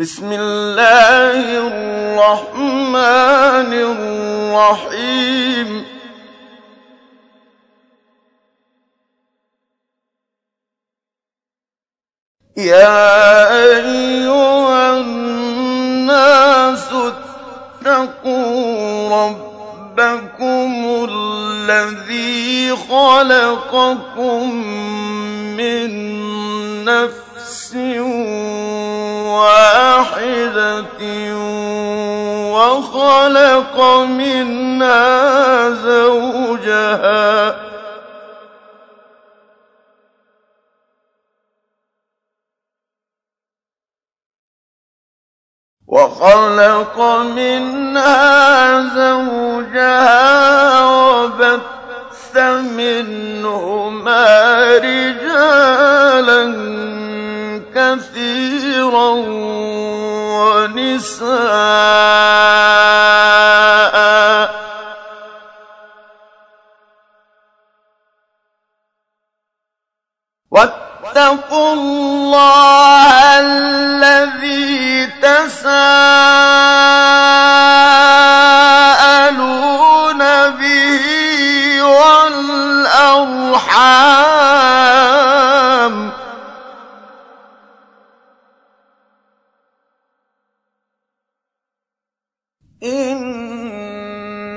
بسم الله الرحمن الرحيم. يا أيها الناس اتقوا ربكم الذي خلقكم من نفس واحدة وخلق منها زوجها وخلق منها زوجها وبث منهما رجالا كثيرا ونساء. واتقوا الله الذي تساءلون به والأرحام.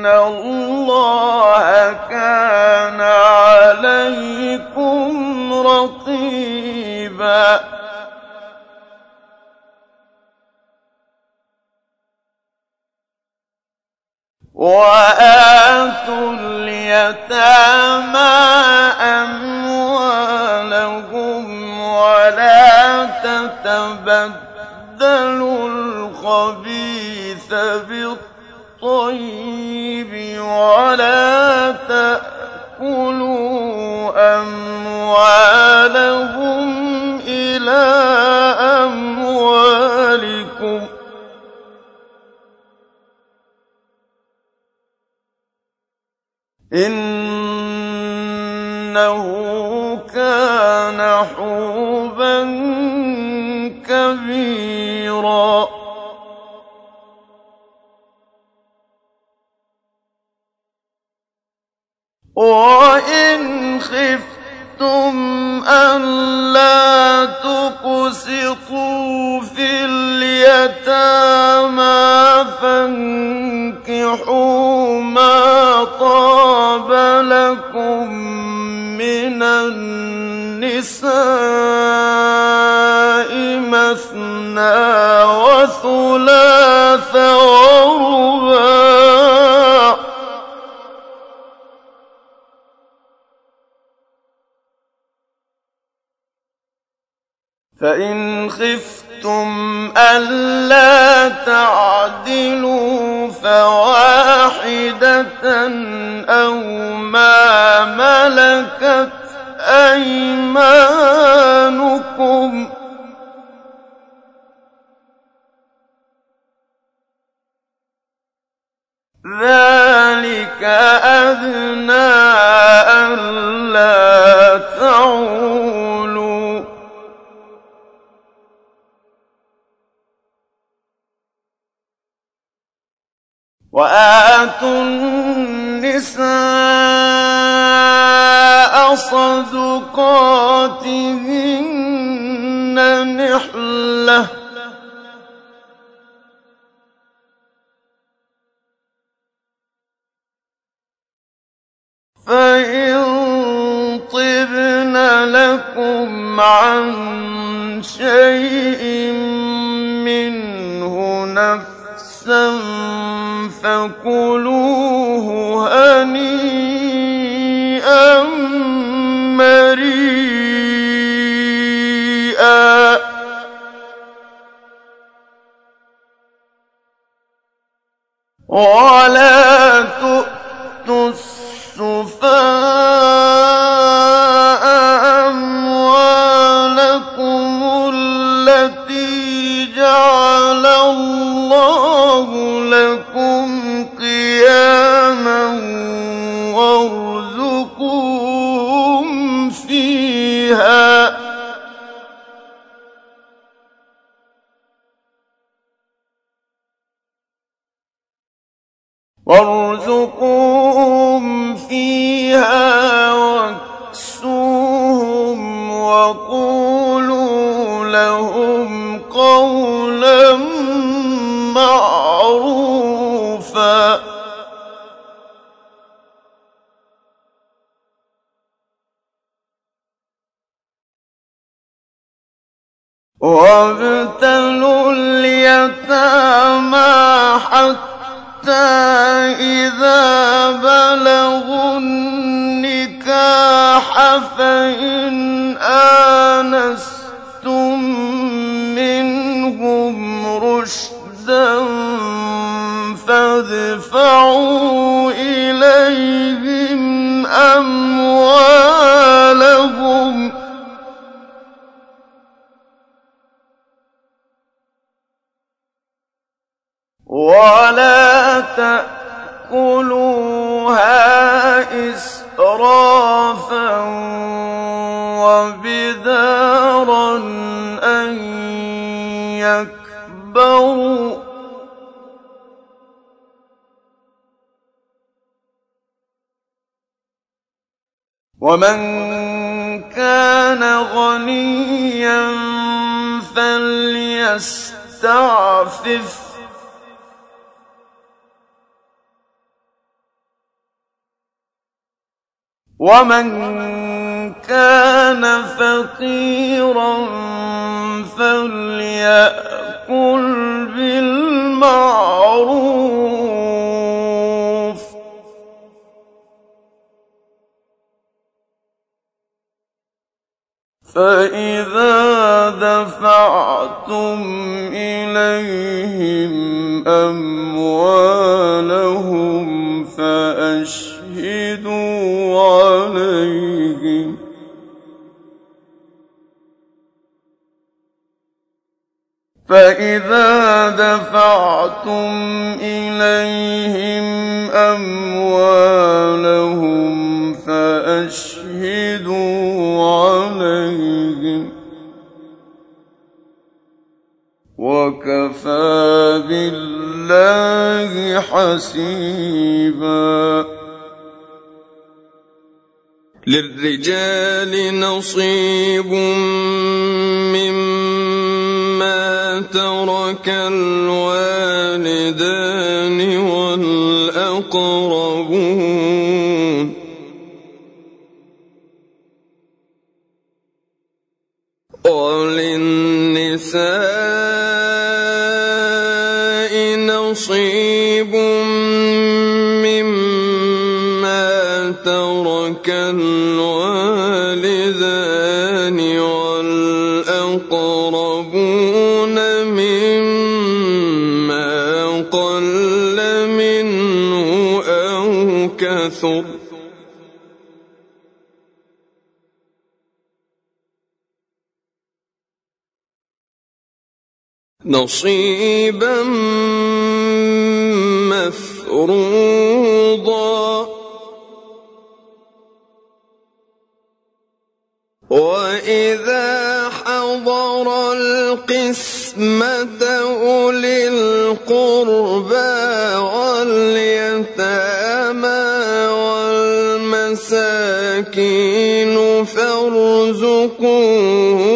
ان الله كان عليكم رقيبا واتوا اليتامى اموالهم ولا تتبدلوا الخبيث بالطيب ولا تأكلوا أموالهم إلى أموالكم. إنه كان حوبا كبيرا. وإن خفتم ألا تقسطوا في اليتامى فانكحوا ما طاب لكم من النساء مثنى وثلاث ورباع فإن خفتم ألا تعدلوا فواحدة أو ما ملكت أيمانكم ذلك أدنى ألا تعولوا وآتوا النساء صدقاتهن نحلةً. فإن طبن لكم عن شيء منه نفسا فكلوه هنيئا مريئا ولا وارزقوهم فادفعوا إليهم أموالهم. ولا تأكلوها إسرافا أن يكبروا. ومن كان غنيا فليستعفف. ومن كان فقيرا فليأكل بالمعروف. فإذا دفعتم إليهم أموالهم فأشهدوا عليهم فإذا دفعتم إليهم أموالهم فأشهدوا عليهم وكفى بالله حسيبا للرجال نصيب مما ترك الوالدان والأقربون كثر نصيبا يَعْلَمُونَ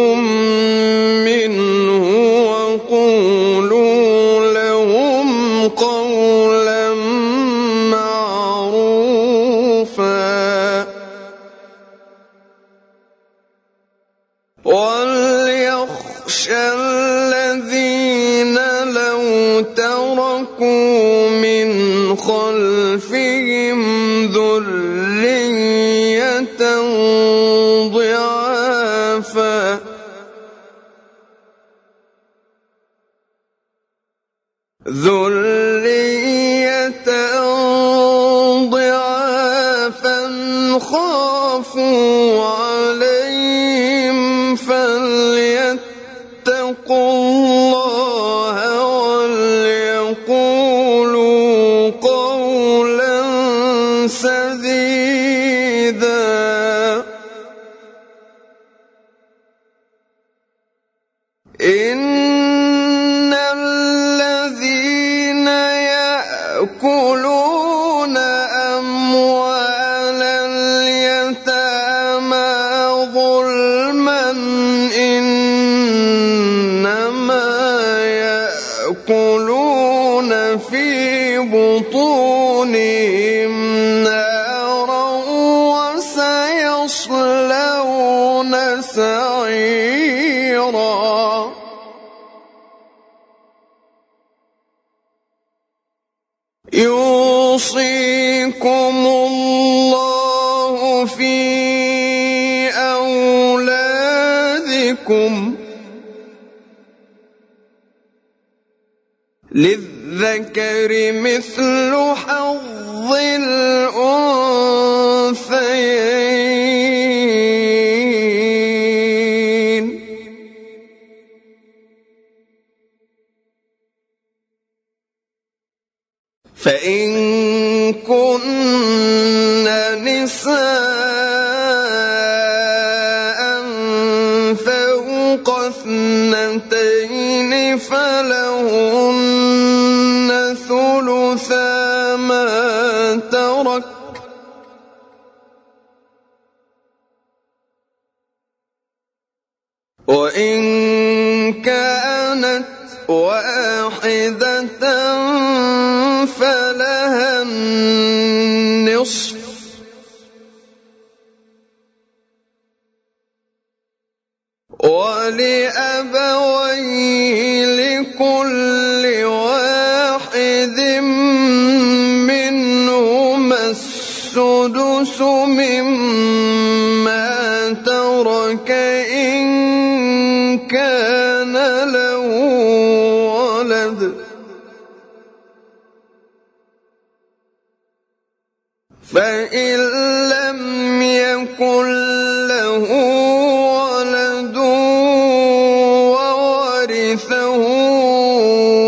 يَعْلَمُونَ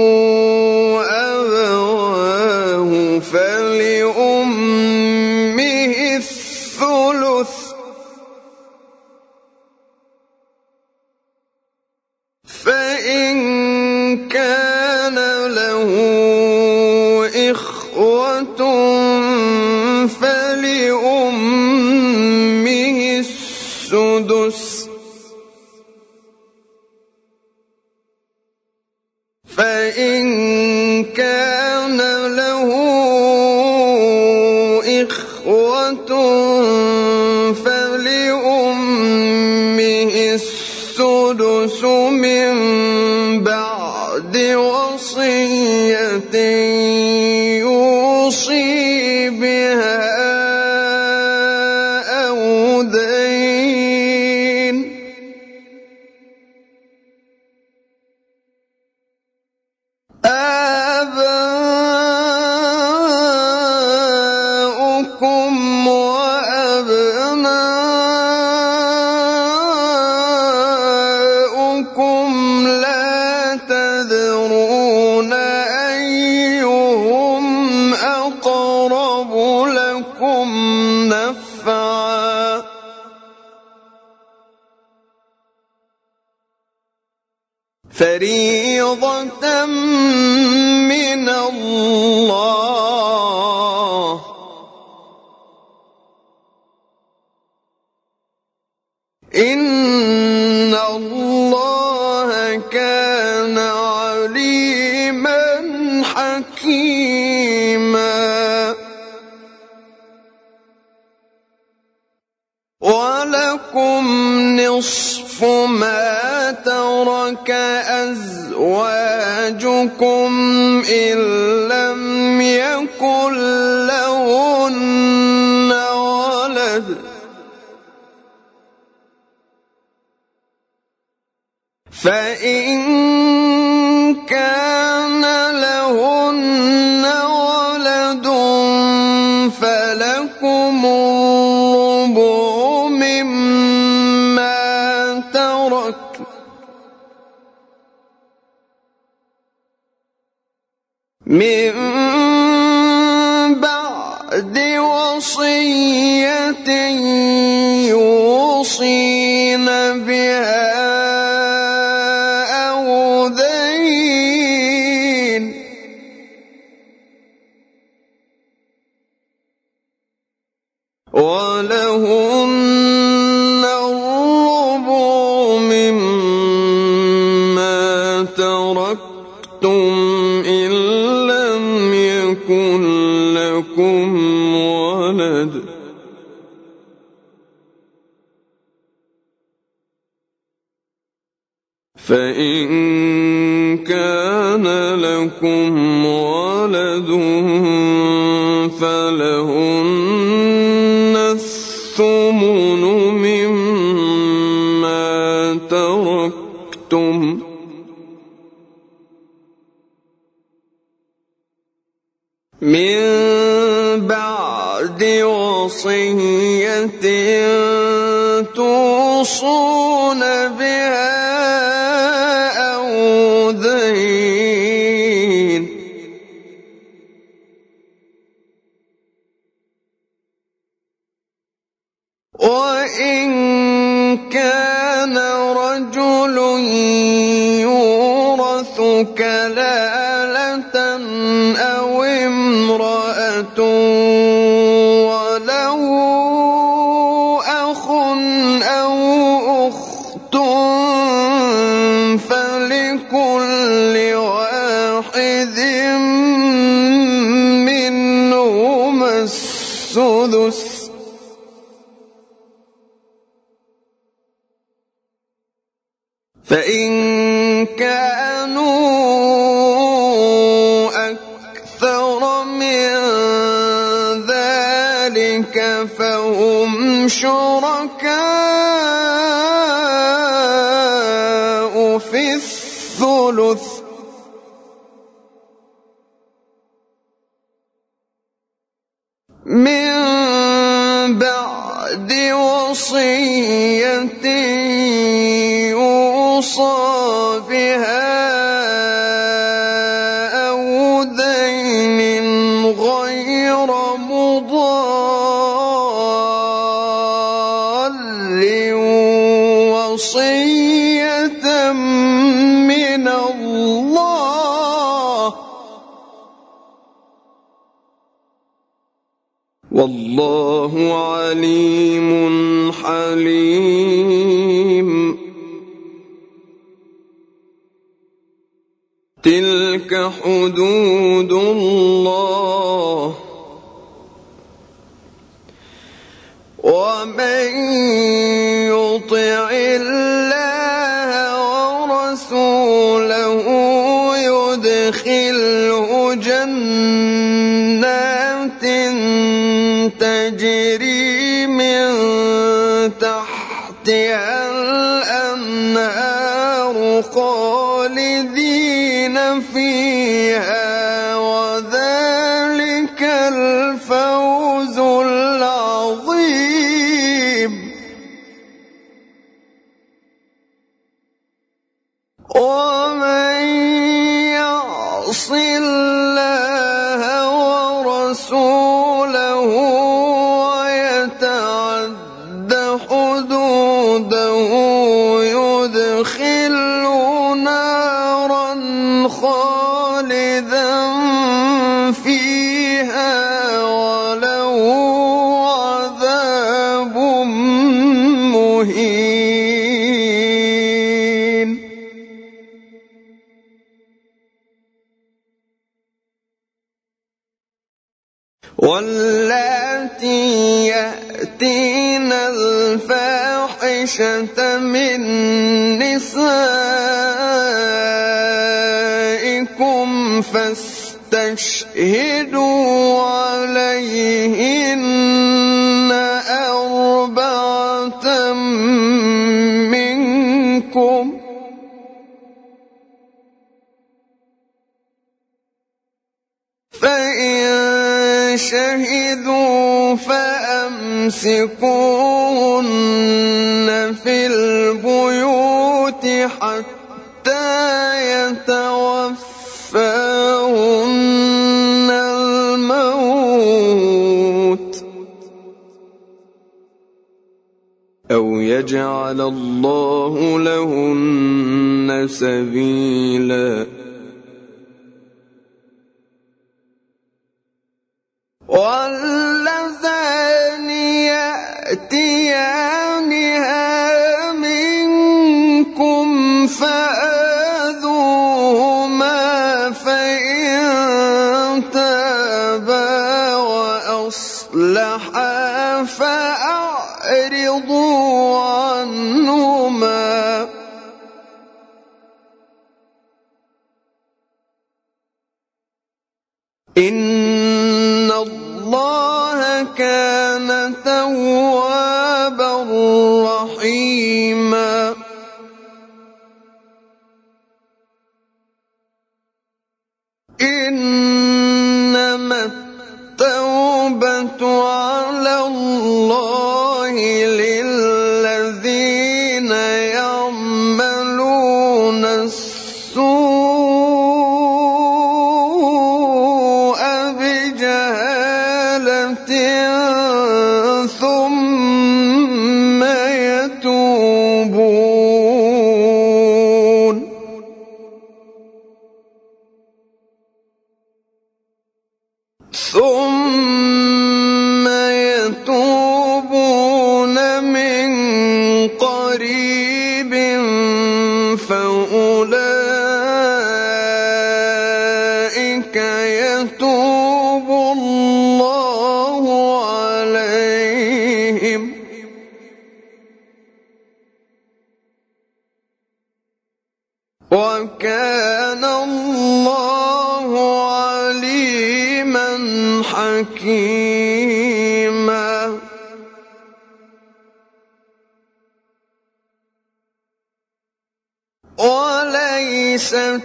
فإن والله عليم حليم. تلك حدود الله. قال عائشة من يمسكون في البيوت حتى يتوفاهن الموت أو يجعل الله لهن سبيلاً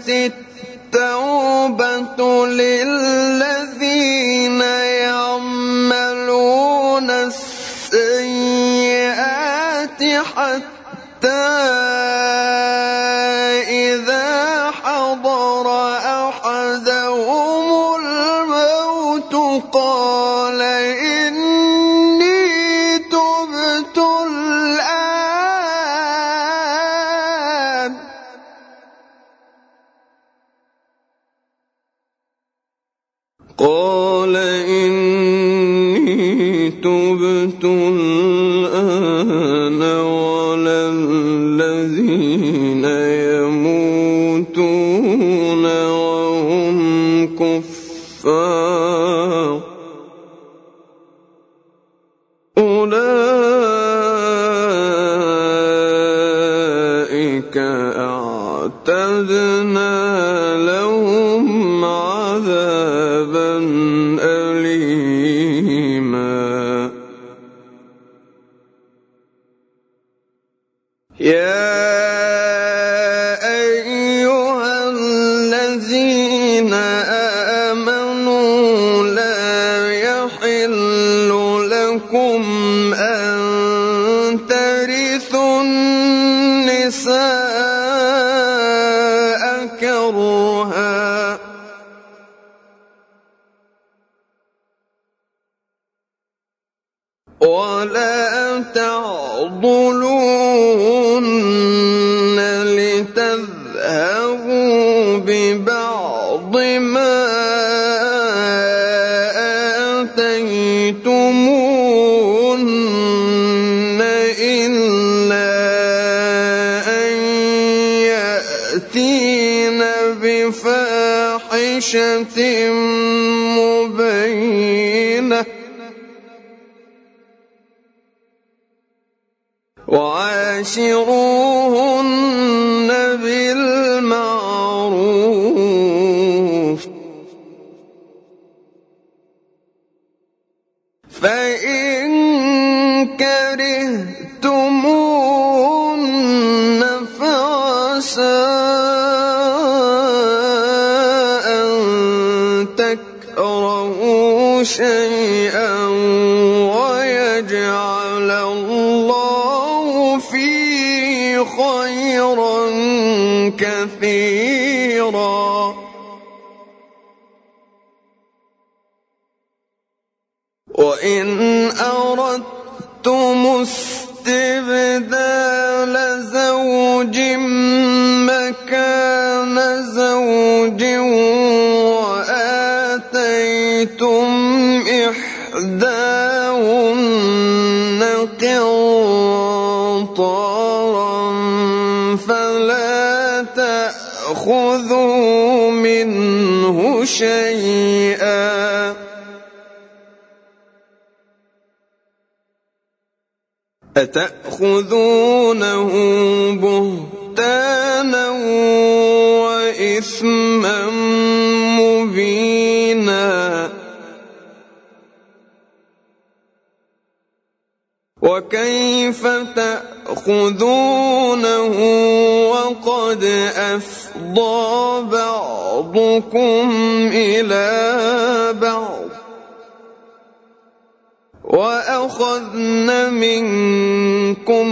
सकते شيئا ويجعل الله فيه خيرا كثيرا. أتأخذونه بهتانا وإثما مبينا وكيف تأخذونه وقد أفضى بعضكم إلى بعض وأخذن منكم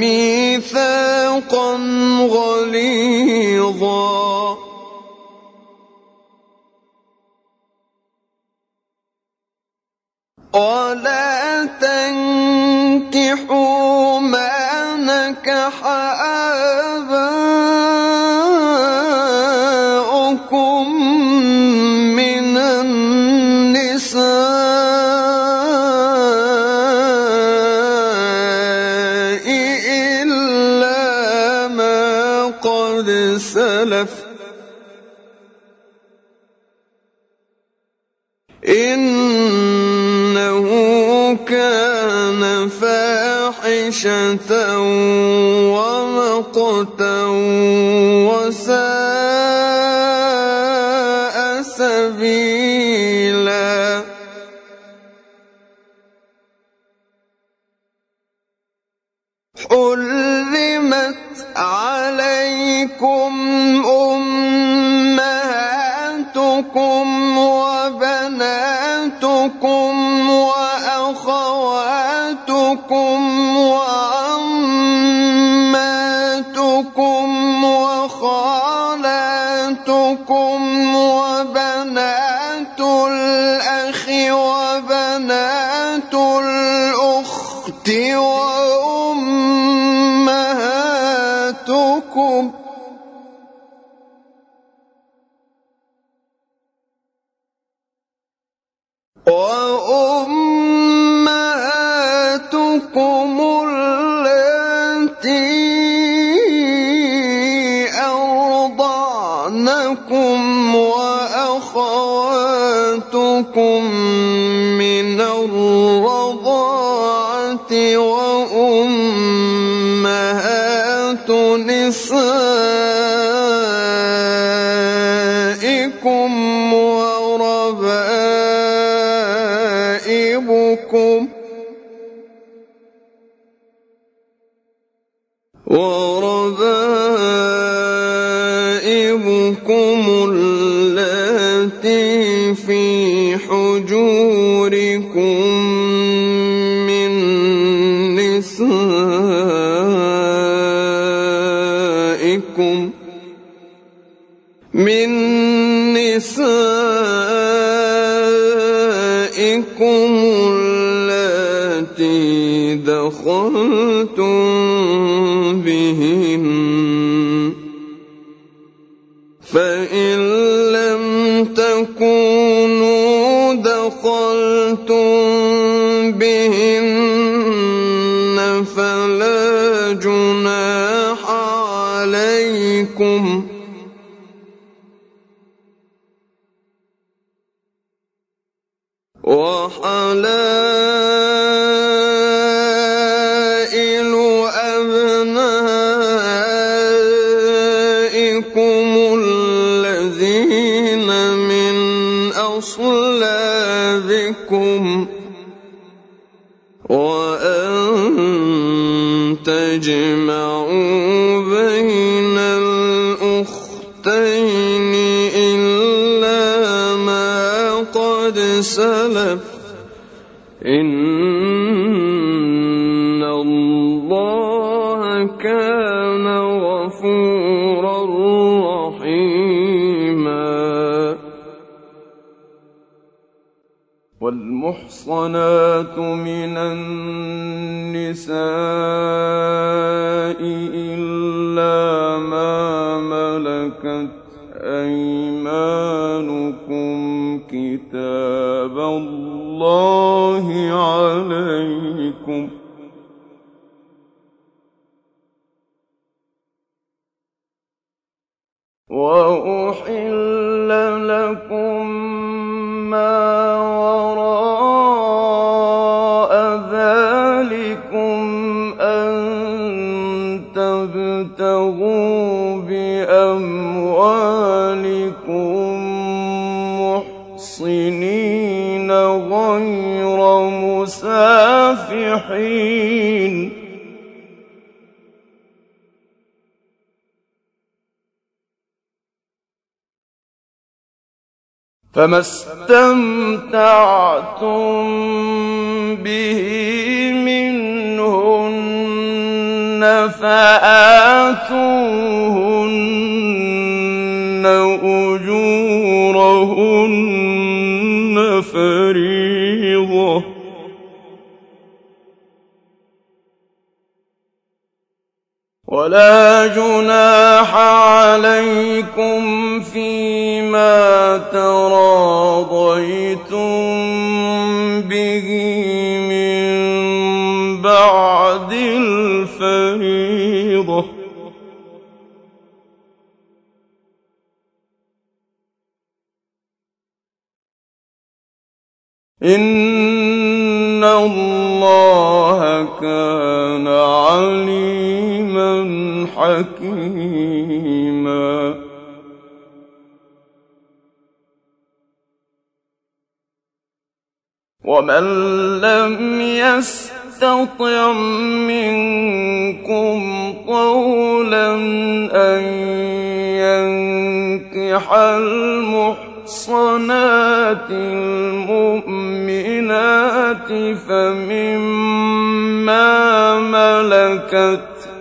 ميثاقا غليظا. ولا تنكحوا ما نكح آباؤكم. ومقتا الرضاعة وأمهات نسائكم من نسائكم التي دخلتم بهن. فإن لم تكونوا دخلتم بهن فلا جناح عليكم تجمعوا بين الأختين إلا ما قد سلف. إن الله كان غفورا رحيما. والمحصنات من النساء كتاب الله عليكم مُسَافِحِينَ ۚ فَمَا اسْتَمْتَعْتُم بِهِ مِنْهُنَّ فَآتُوهُنَّ وَلَا جُنَاحَ عَلَيْكُمْ فِيمَا تَرَاضَيْتُم بِهِ مِن بَعْدِ الْفَرِيضَةِ ۚ. إِنَّ اللَّهَ كَانَ عَلِيمًا حَكِيمًا. وَمَن لَّمْ يَسْتَطِعْ مِنكُمْ طَوْلًا أَن يَنكِحَ الْمُحْصَنَاتِ الْمُؤْمِنَاتِ فَمِمَّا مَلَكَتْ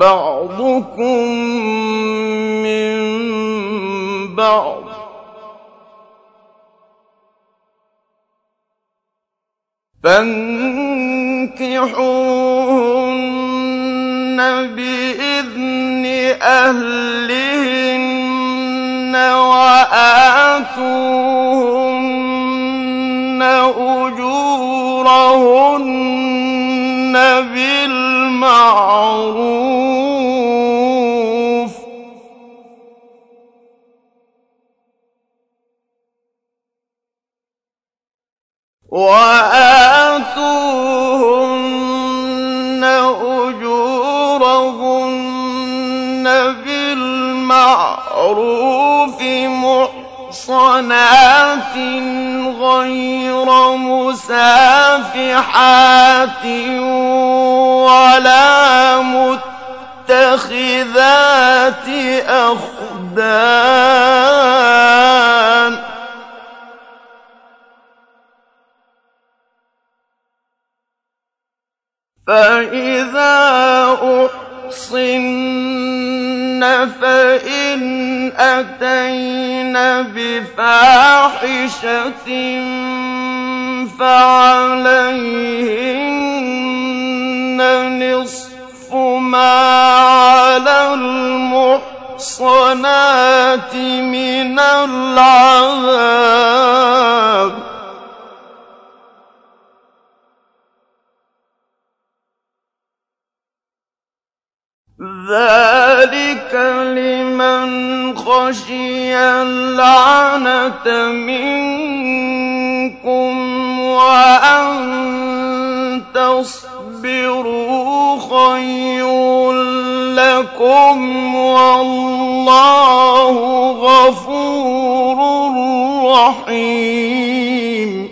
بَعْضُكُم مِّن بَعْضٍ ۚ. فَانكِحُوهُنَّ بِإِذْنِ أَهْلِهِنَّ وَآتُوهُنَّ أُجُورَهُنَّ بِالْمَعْرُوفِ ۚ وَآتُوهُنَّ أُجُورَهُنَّ بِالْمَعْرُوفِ. مُحْصَنَاتٍ غَيْرَ مُسَافِحَاتٍ وَلَا مُتَّخِذَاتِ أَخْدَانٍ ۚ. فَإِذَا أُحْصِنَّ فَإِنْ أَتَيْنَ بِفَاحِشَةٍ فَعَلَيْهِنَّ نِصْفُ مَا عَلَى الْمُحْصَنَاتِ مِنَ الْعَذَابِ ۚ ذَٰلِكَ لِمَنْ خَشِيَ الْعَنَتَ مِنكُمْ ۚ وَأَن تَصْبِرُوا خَيْرٌ لَّكُمْ ۗ وَاللَّهُ غَفُورٌ رَّحِيمٌ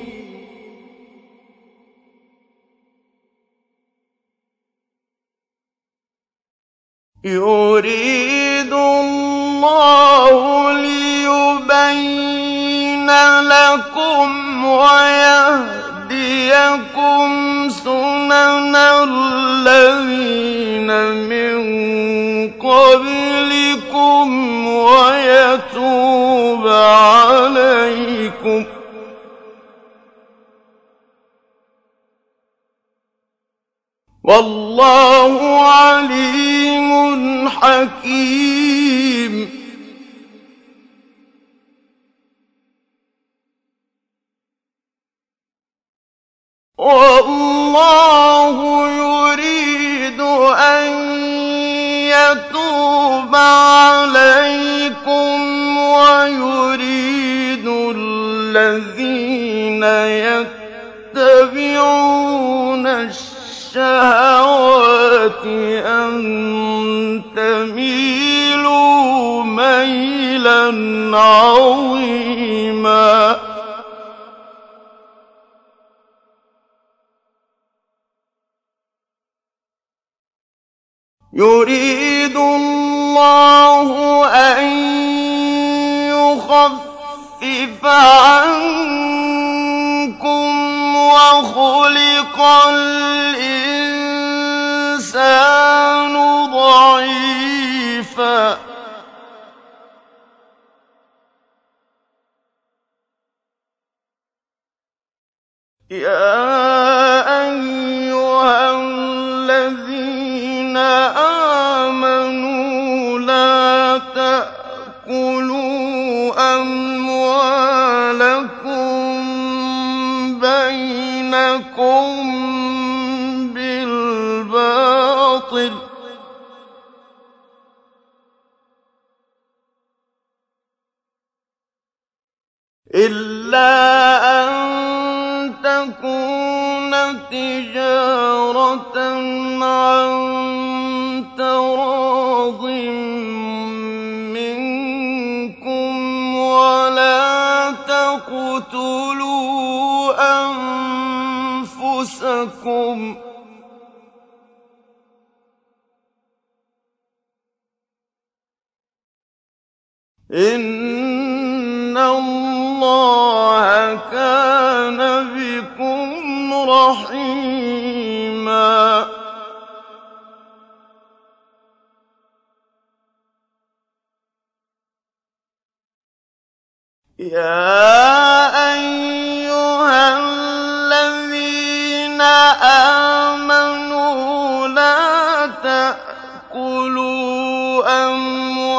يُرِيدُ اللَّهُ لِيُبَيِّنَ لَكُمْ وَيَهْدِيَكُمْ سُنَنَ الَّذِينَ مِن قَبْلِكُمْ وَيَتُوبَ عَلَيْكُمْ ۗ والله عليم حكيم. والله يريد أن يتوب عليكم ويريد الذين يتبعون الشهوات أن تميلوا ميلا عظيما. يريد الله أن يخفف عنكم وخلق الإنسان ضعيفا. يا إِلَّا أَن تَكُونَ تِجَارَةً عَن تَرَاضٍ مِّنكُمْ وَلَا تَقْتُلُوا أَنفُسَكُمْ ۚ إِنَّ اللَّهَ كَانَ بِكُمْ رَحِيمًا. يَا أَيُّهَا الَّذِينَ آمَنُوا لَا تَأْكُلُوا أَمْوَالَكُم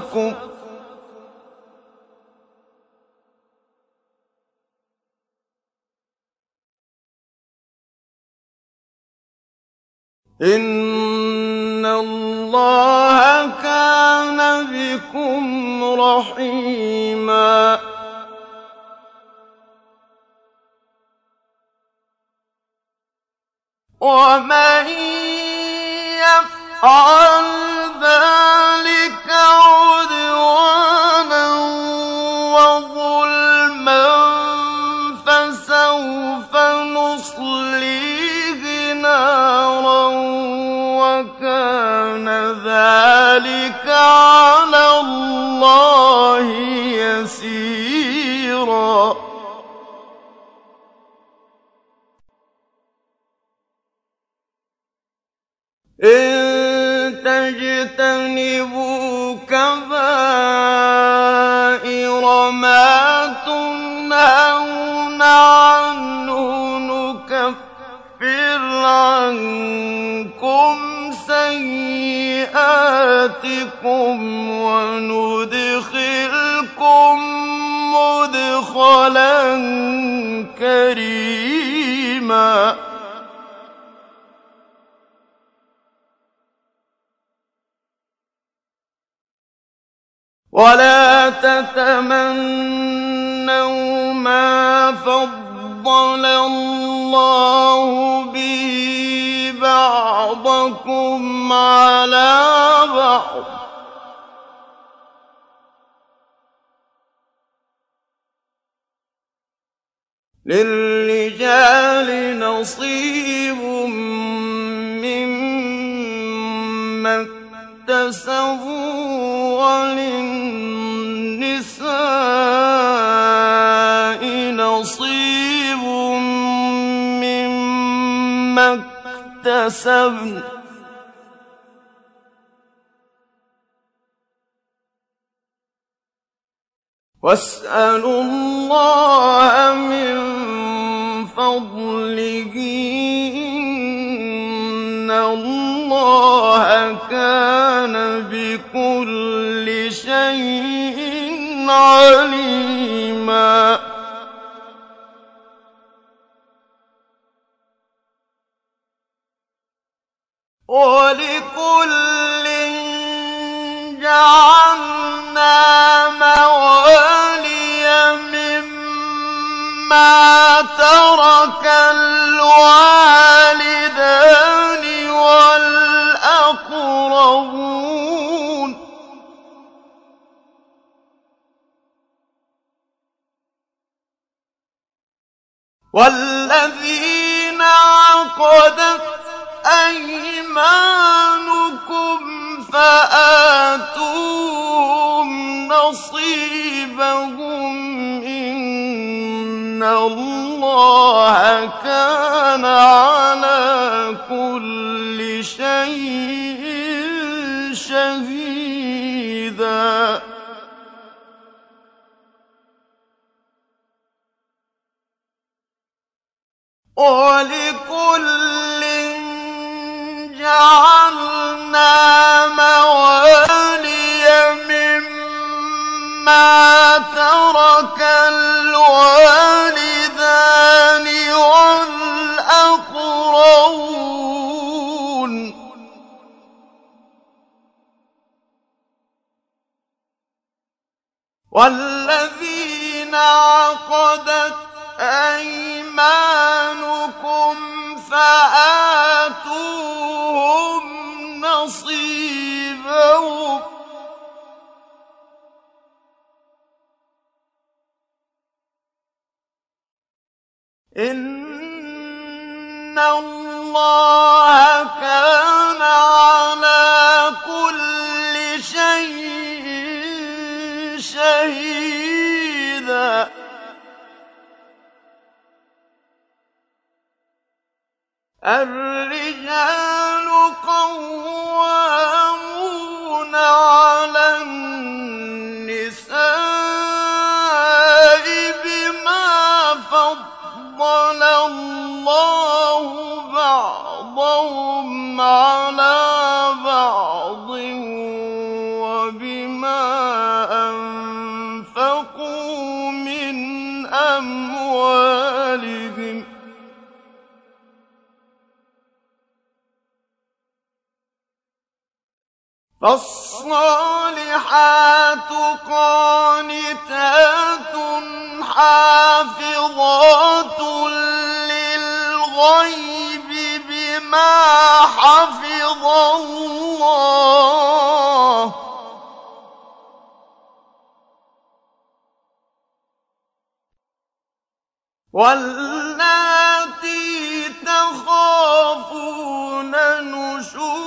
أَنفُسَكُمْ ۚ إِنَّ اللَّهَ كَانَ بِكُمْ رَحِيمًا وَمَن يَفْعَلْ ذَٰلِكَ عُدْوَانًا وَظُلْمًا فَسَوْفَ نُصْلِيهِ نَارًا وَكَانَ ذَٰلِكَ عَلَى اللَّهِ يَسِيرًا. سَيِّئَاتِكُمْ وَنُدْخِلْكُم مُّدْخَلًا كَرِيمًا وَلَا تَتَمَنَّوْا مَا فَضَّلَ اللَّهُ بِهِ بَعْضَكُمْ عَلَىٰ بَعْضٍ ۚ. لِّلرِّجَالِ نَصِيبٌ مِّمَّا اكْتَسَبُوا وَلِلنِّسَاءِ اكْتَسَبْنَ ۚ وَاسْأَلُوا اللَّهَ مِن فَضْلِهِ ۗ إِنَّ اللَّهَ كَانَ بِكُلِّ شَيْءٍ عَلِيمًا. وَلِكُلٍّ جَعَلْنَا مَوَالِيَ مِمَّا تَرَكَ الْوَالِدَانِ وَالْأَقْرَبُونَ ۚ. وَالَّذِينَ عَقَدَتْ أَيْمَانُكُمْ فَآتُوهُمْ نَصِيبَهُمْ ۖ إِنَّ اللَّهَ كَانَ عَلَىٰ كُلِّ شَيْءٍ شَهِيدًا. وَلِكُلٍّ جَعَلْنَا مَوَالِيَ مِمَّا تَرَكَ الْوَالِدَانِ وَالْأَقْرَبُونَ ۚ. وَالَّذِينَ عَقَدَتْ أَيْمَانُكُمْ فَآتُوهُمْ نَصِيبَهُمْ ۖ. إِنَّ اللَّهَ كَانَ الرِّجَالُ قَوَّامُونَ عَلَى فَالصَّالِحَاتُ قَانِتَاتٌ حَافِظَاتٌ لِّلْغَيْبِ بِمَا حَفِظَ اللَّهُ ۚ. وَاللَّاتِي تَخَافُونَ نُشُوزَهُنَّ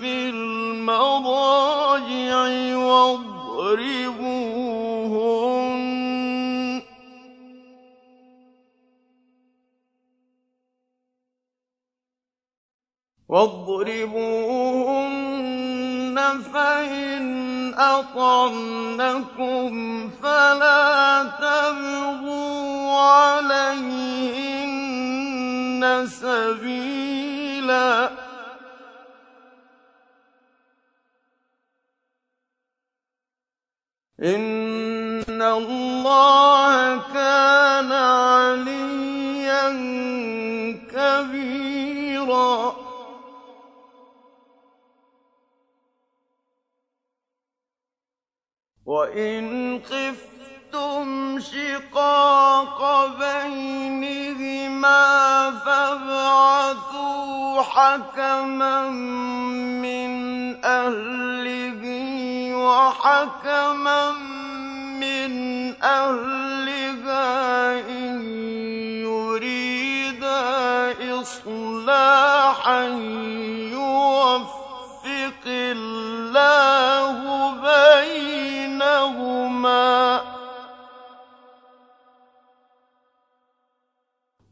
فِي الْمَضَاجِعِ وَاضْرِبُوهُنَّ ۖ فَإِنْ أَطَعْنَكُمْ فَلَا تَبْغُوا عَلَيْهِنَّ سَبِيلًا ۗ. إِنَّ اللَّهَ كَانَ عَلِيًّا كَبِيرًا. وإن خفتم شقاق بينهما فابعثوا حكما من أهله وحكما من أهلها إن يريدا إصلاحا يوفق الله بينهما ما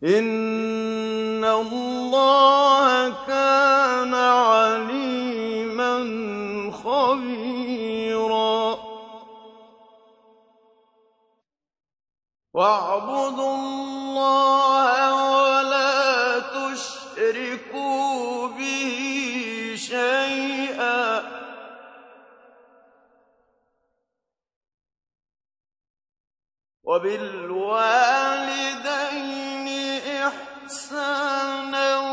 إن الله كان عليما خبيرا. واعبدوا الله وبالوالدين إحسانا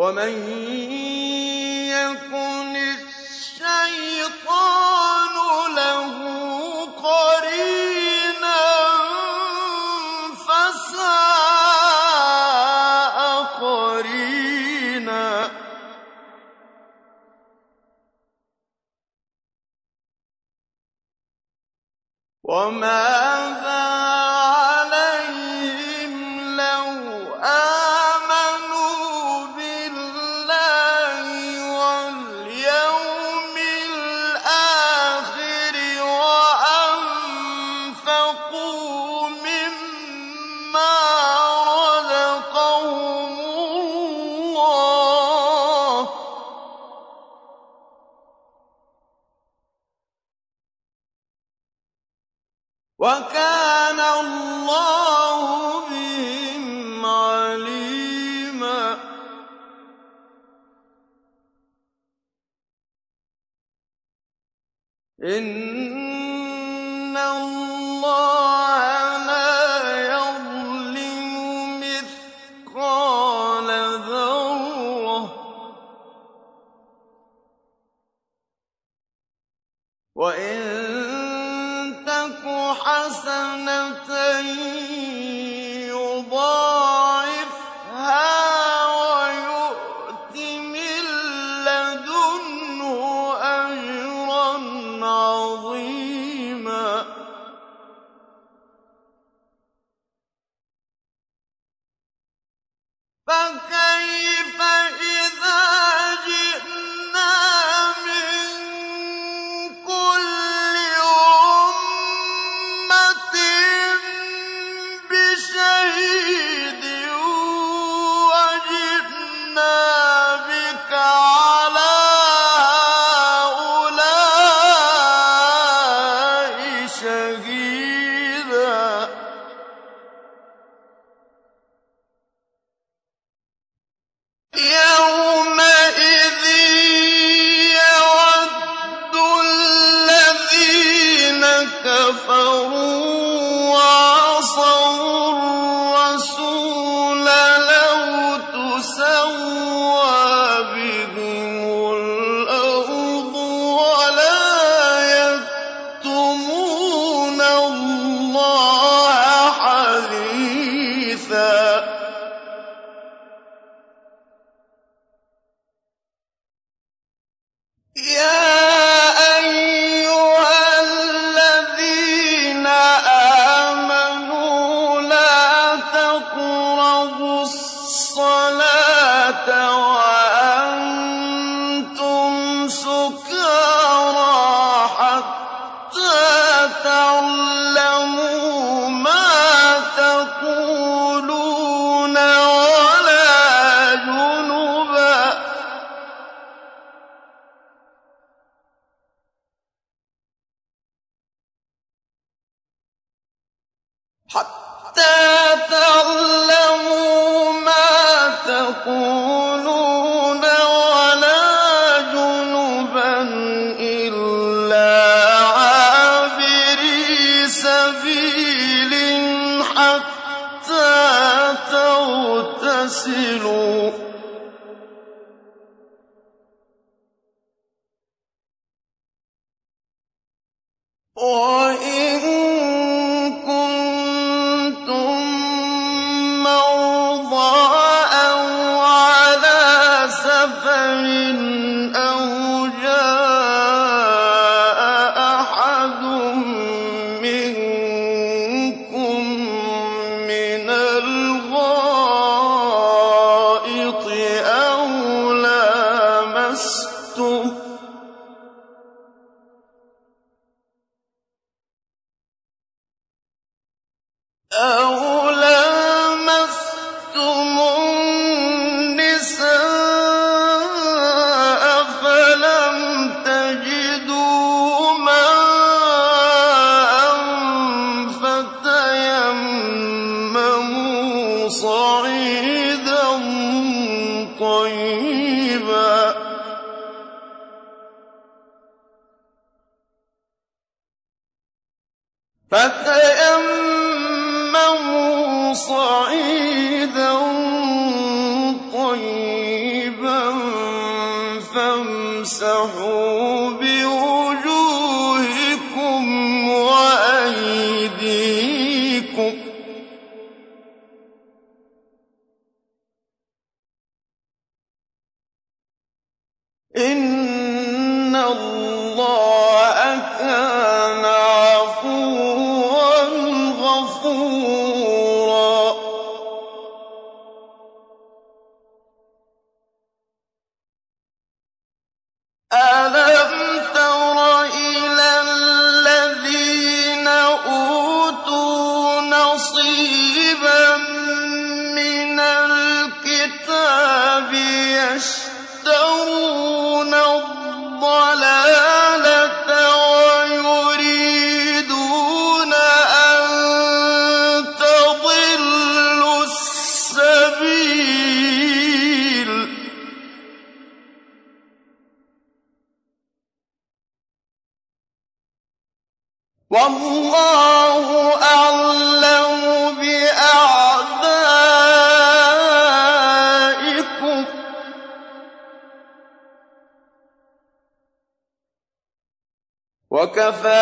ومن وَاللَّهُ أَعْلَمُ بِأَعْدَائِكُمْ ۚ. وَكَفَىٰ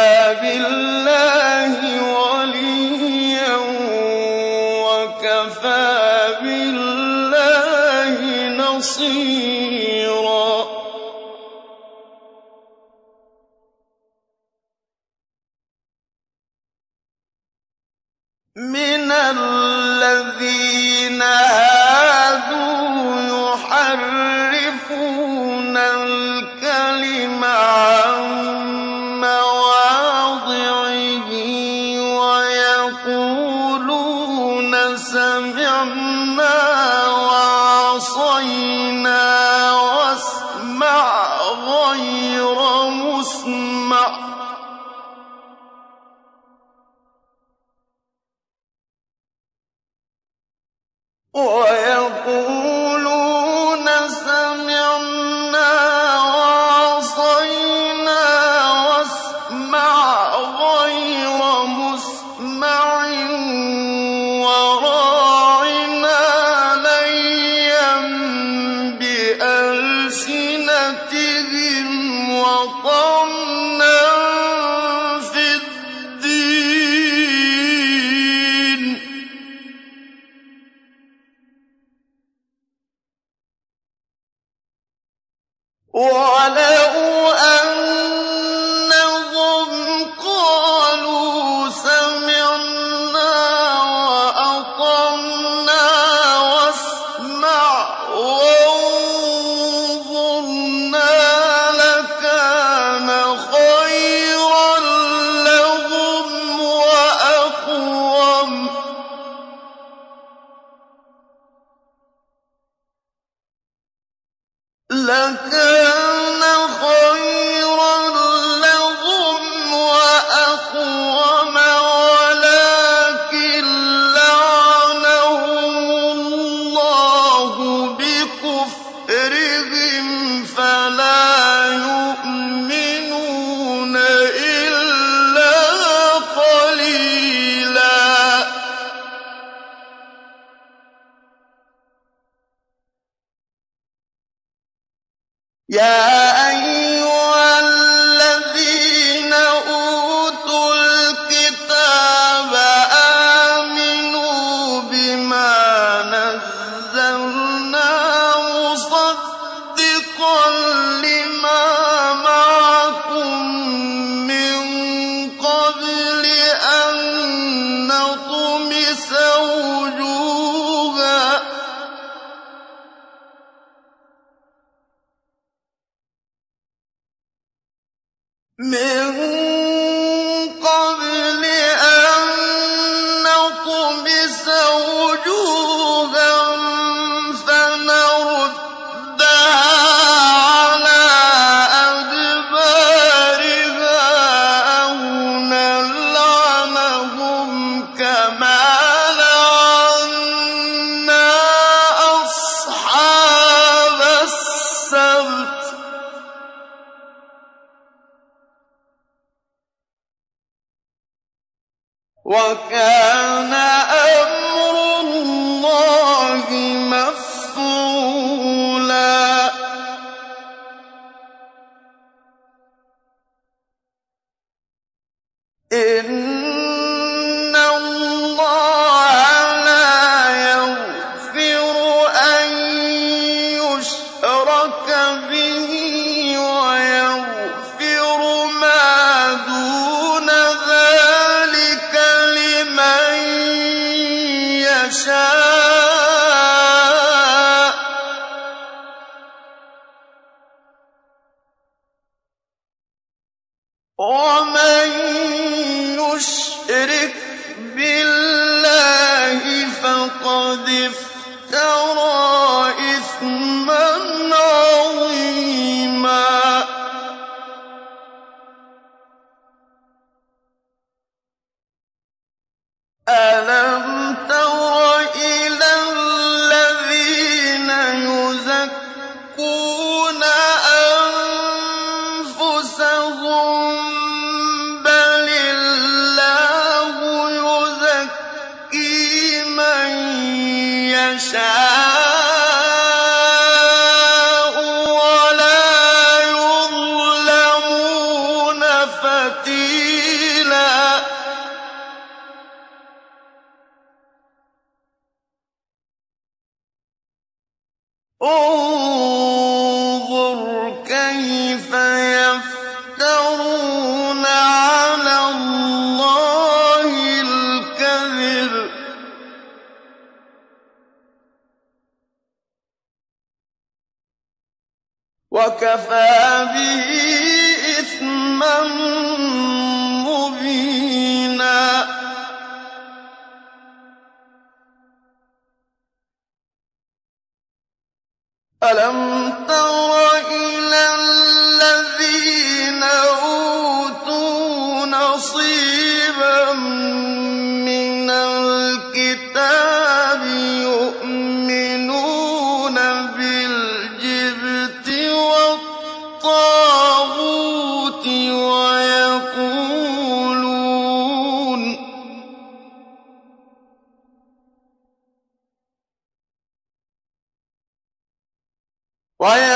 waayo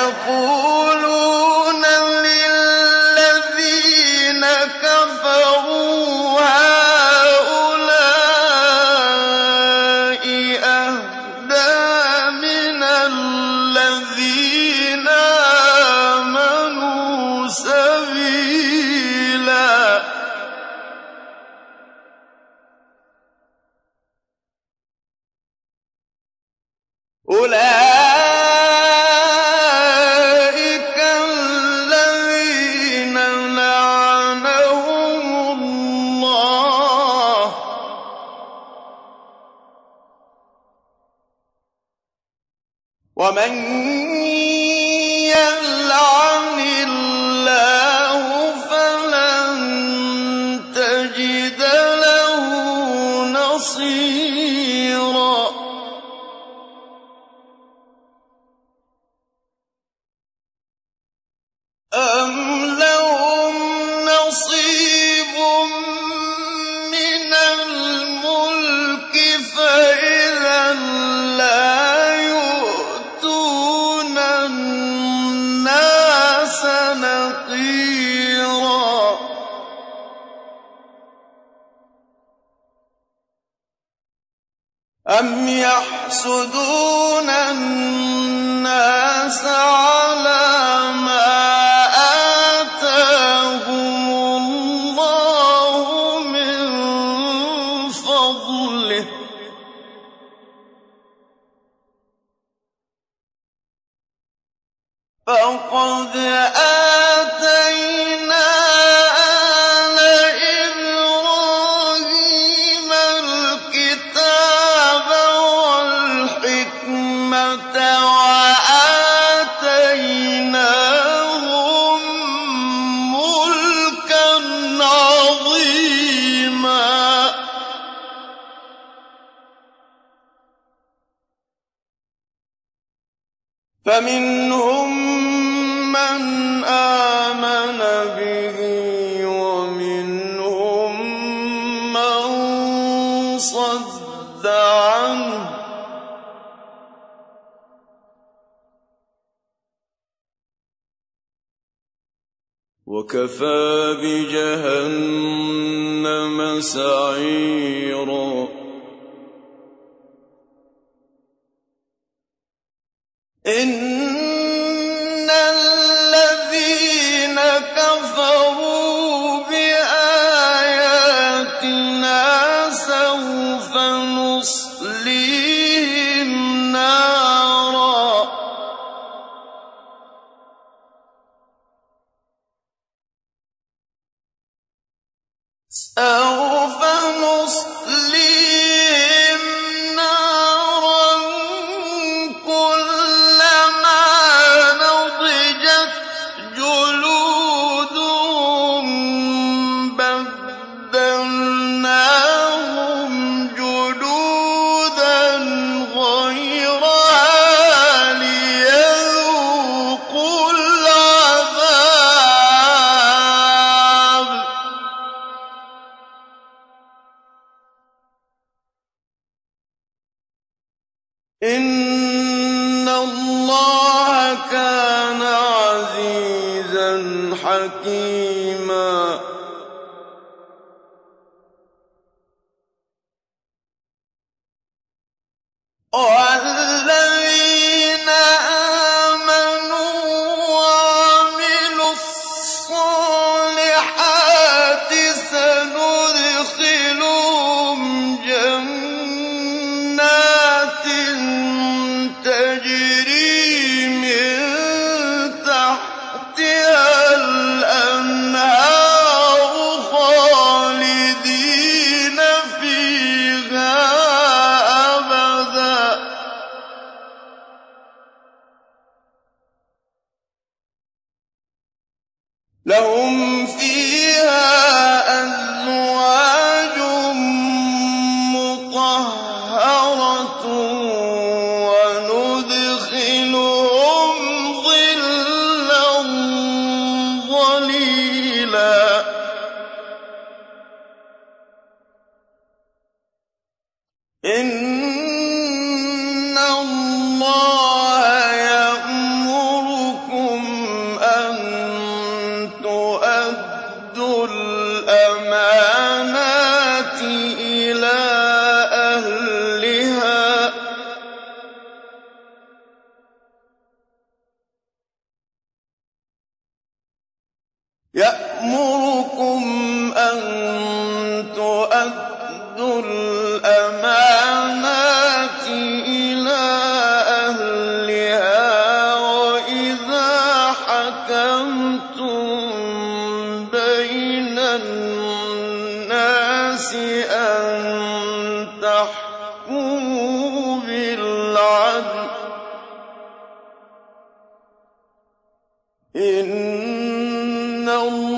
اللَّهَ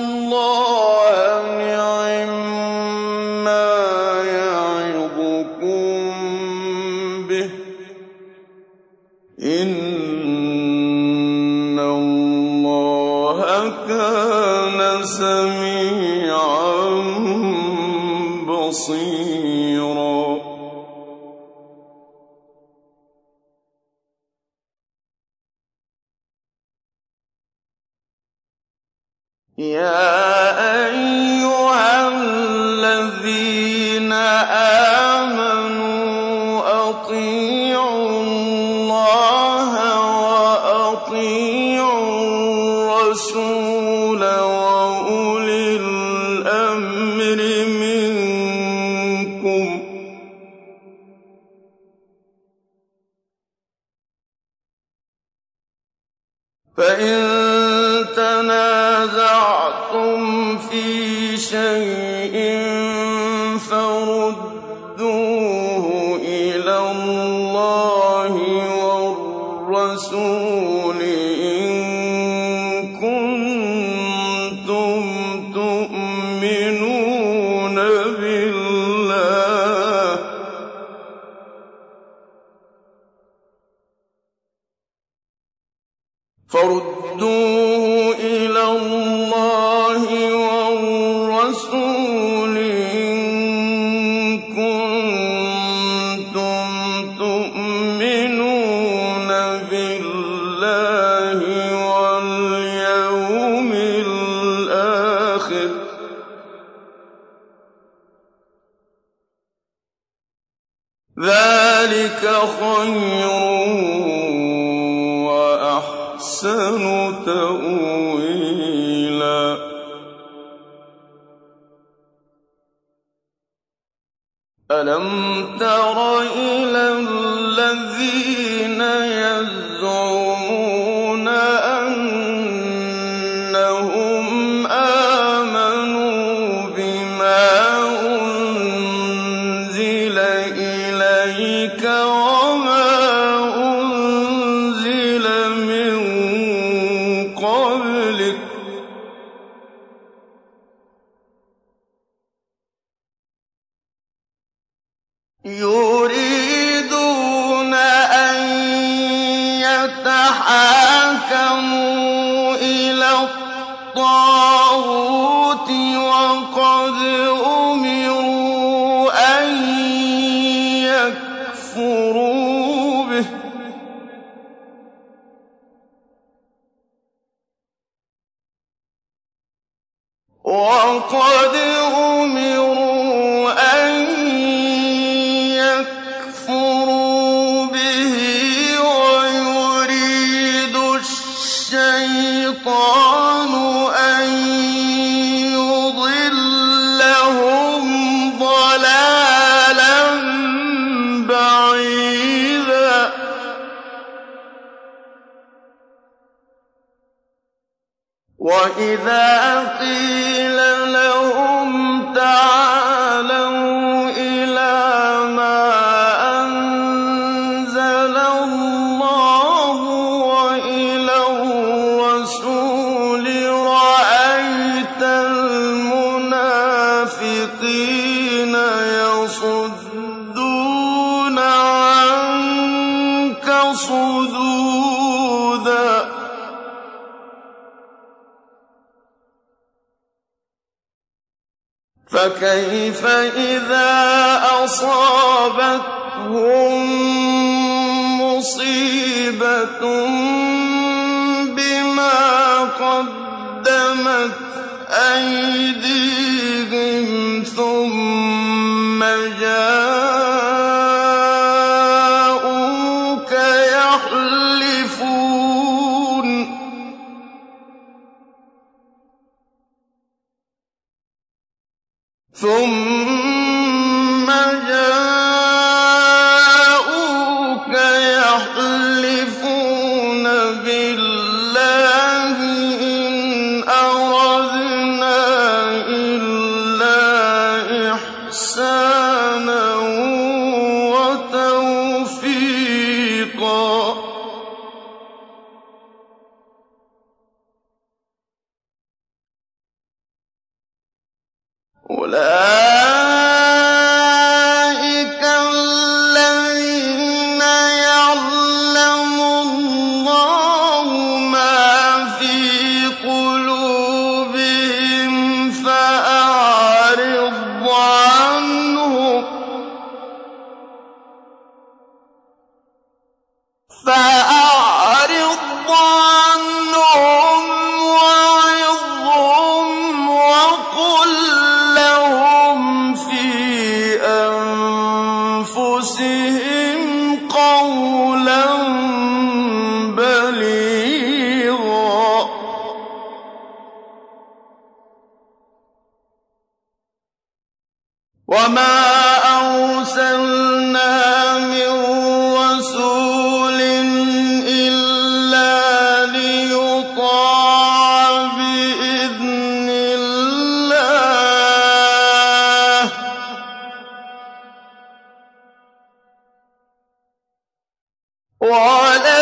وَلَوْ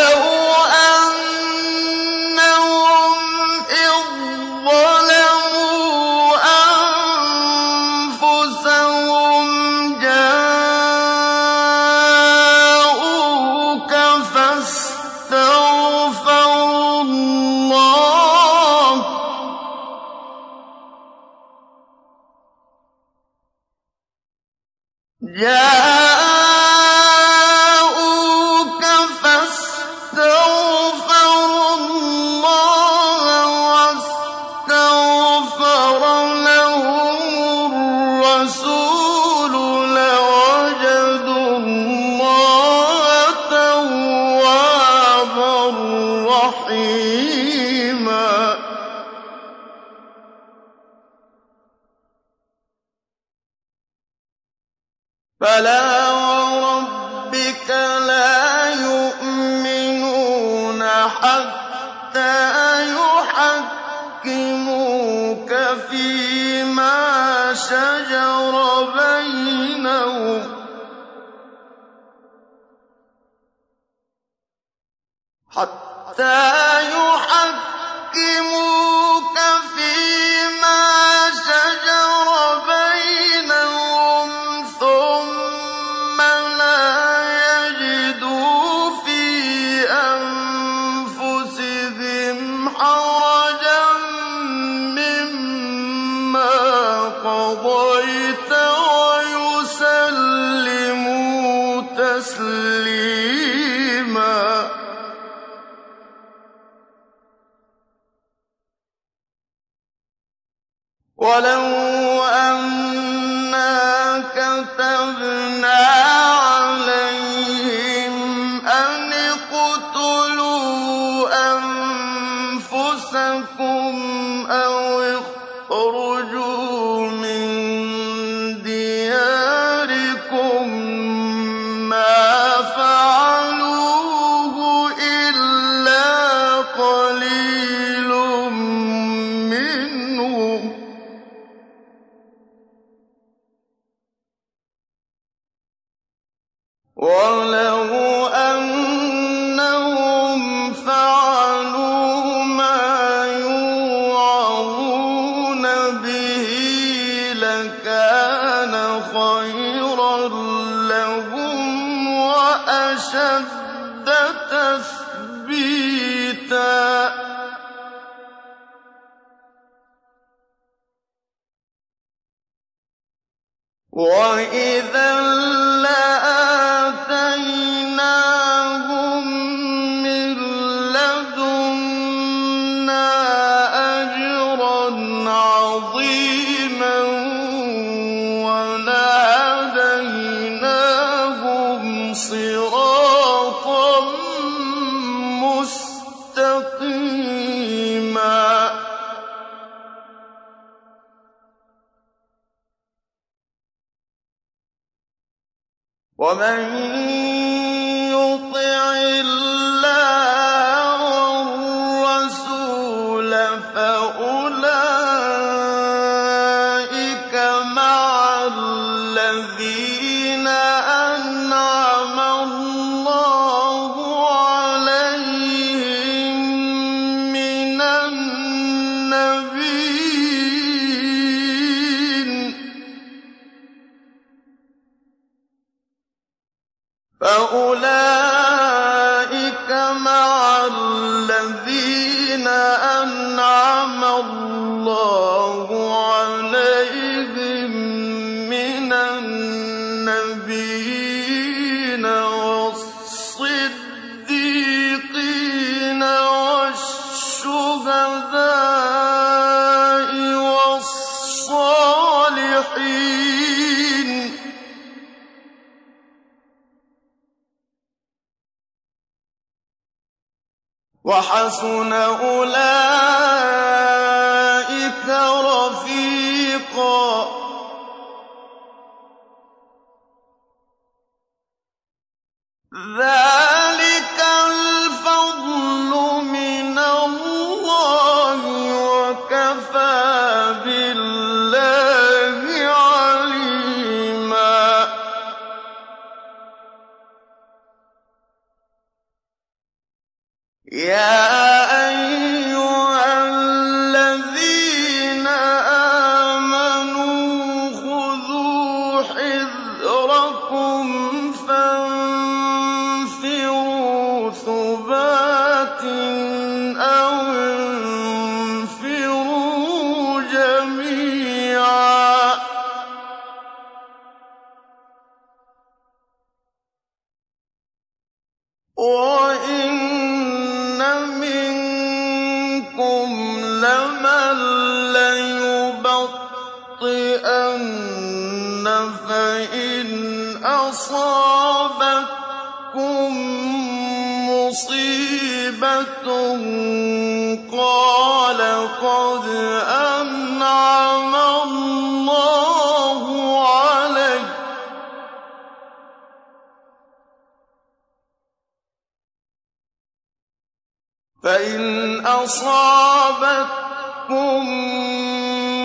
تُصِبْهُمْ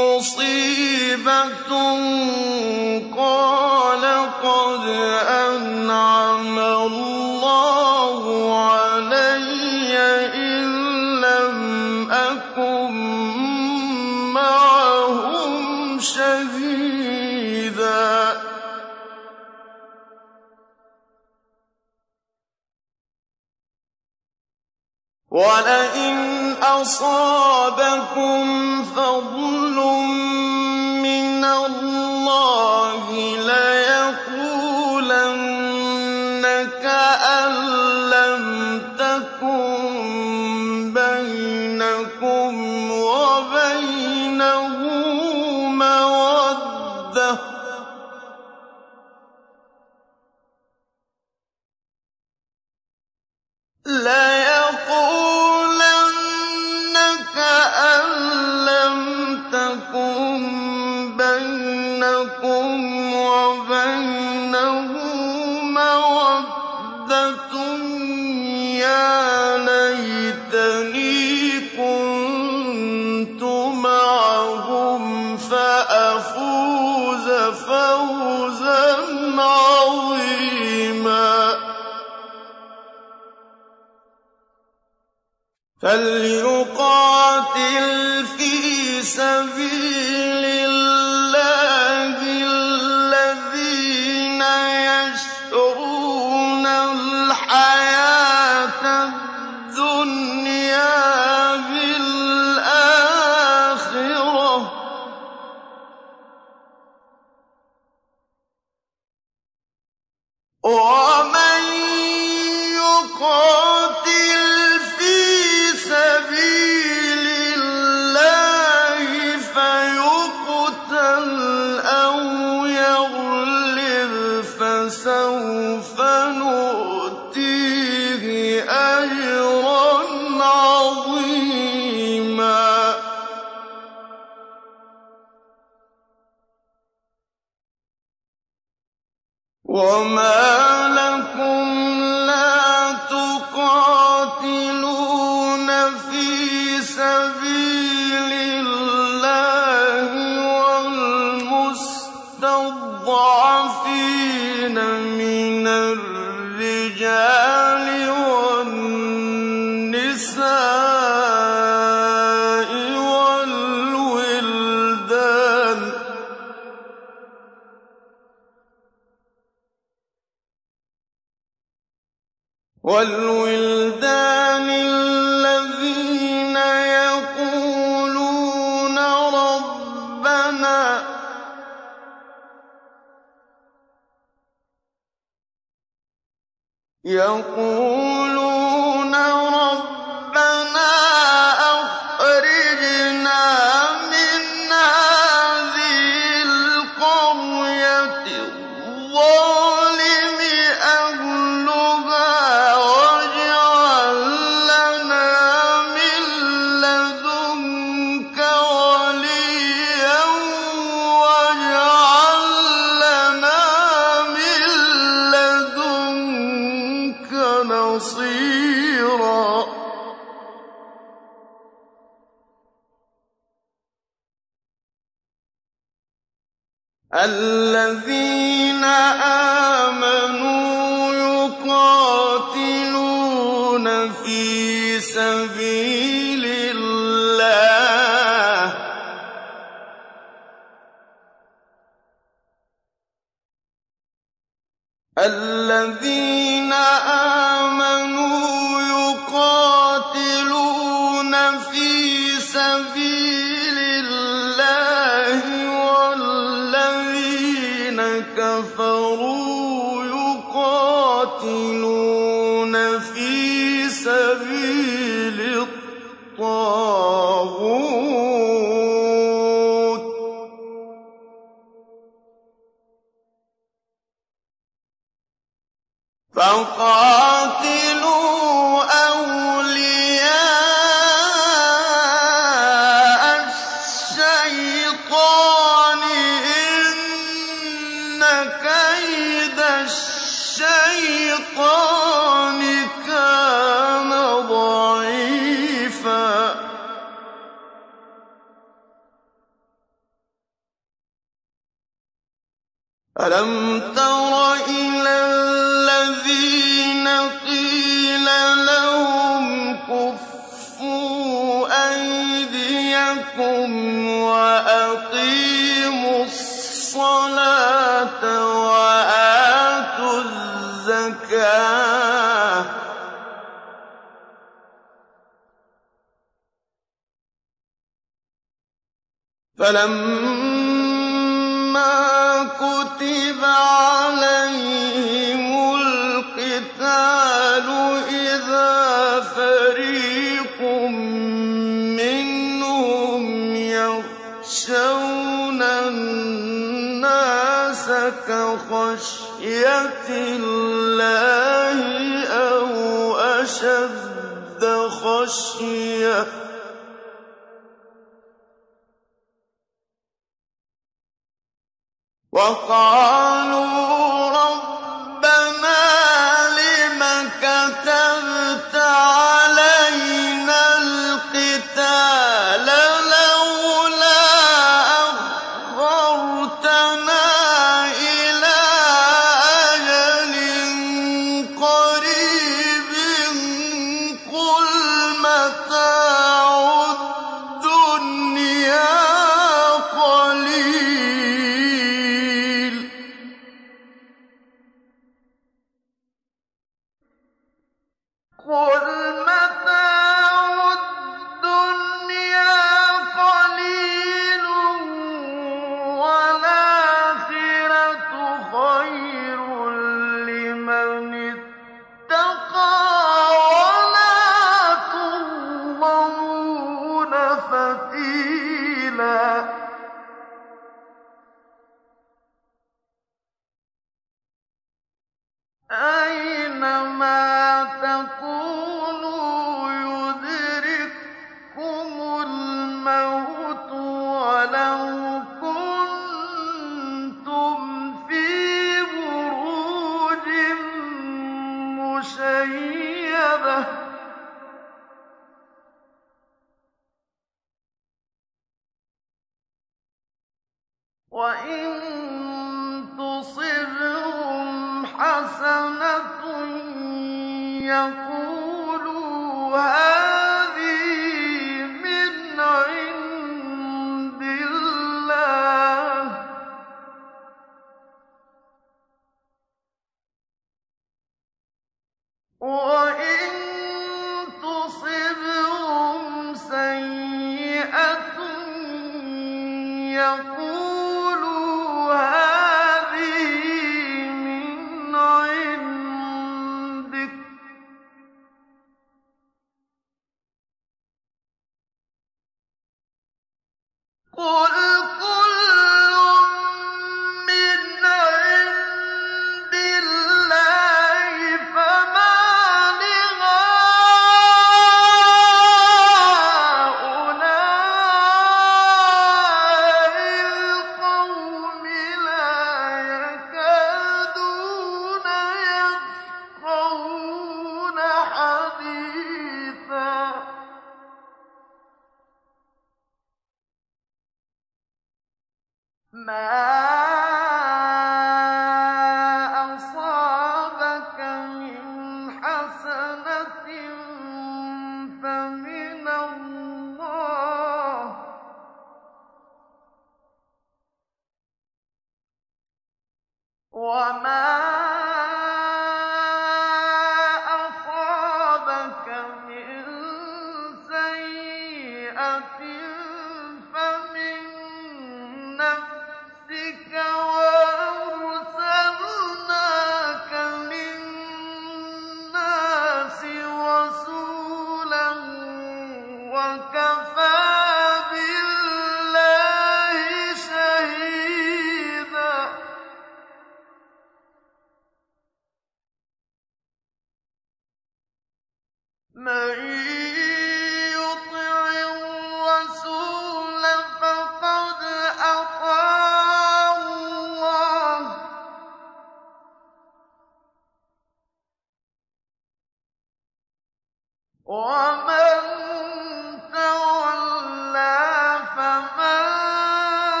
مُّصِيبَةٌ قَالَ قَدْ أَنْعَمَ اللَّهُ عَلَيَّ إِذْ لَمْ أَكُن مَّعَهُمْ شَهِيدًا. وَلَئِن أَصَابَكُمْ فَضْلٌ فلينفق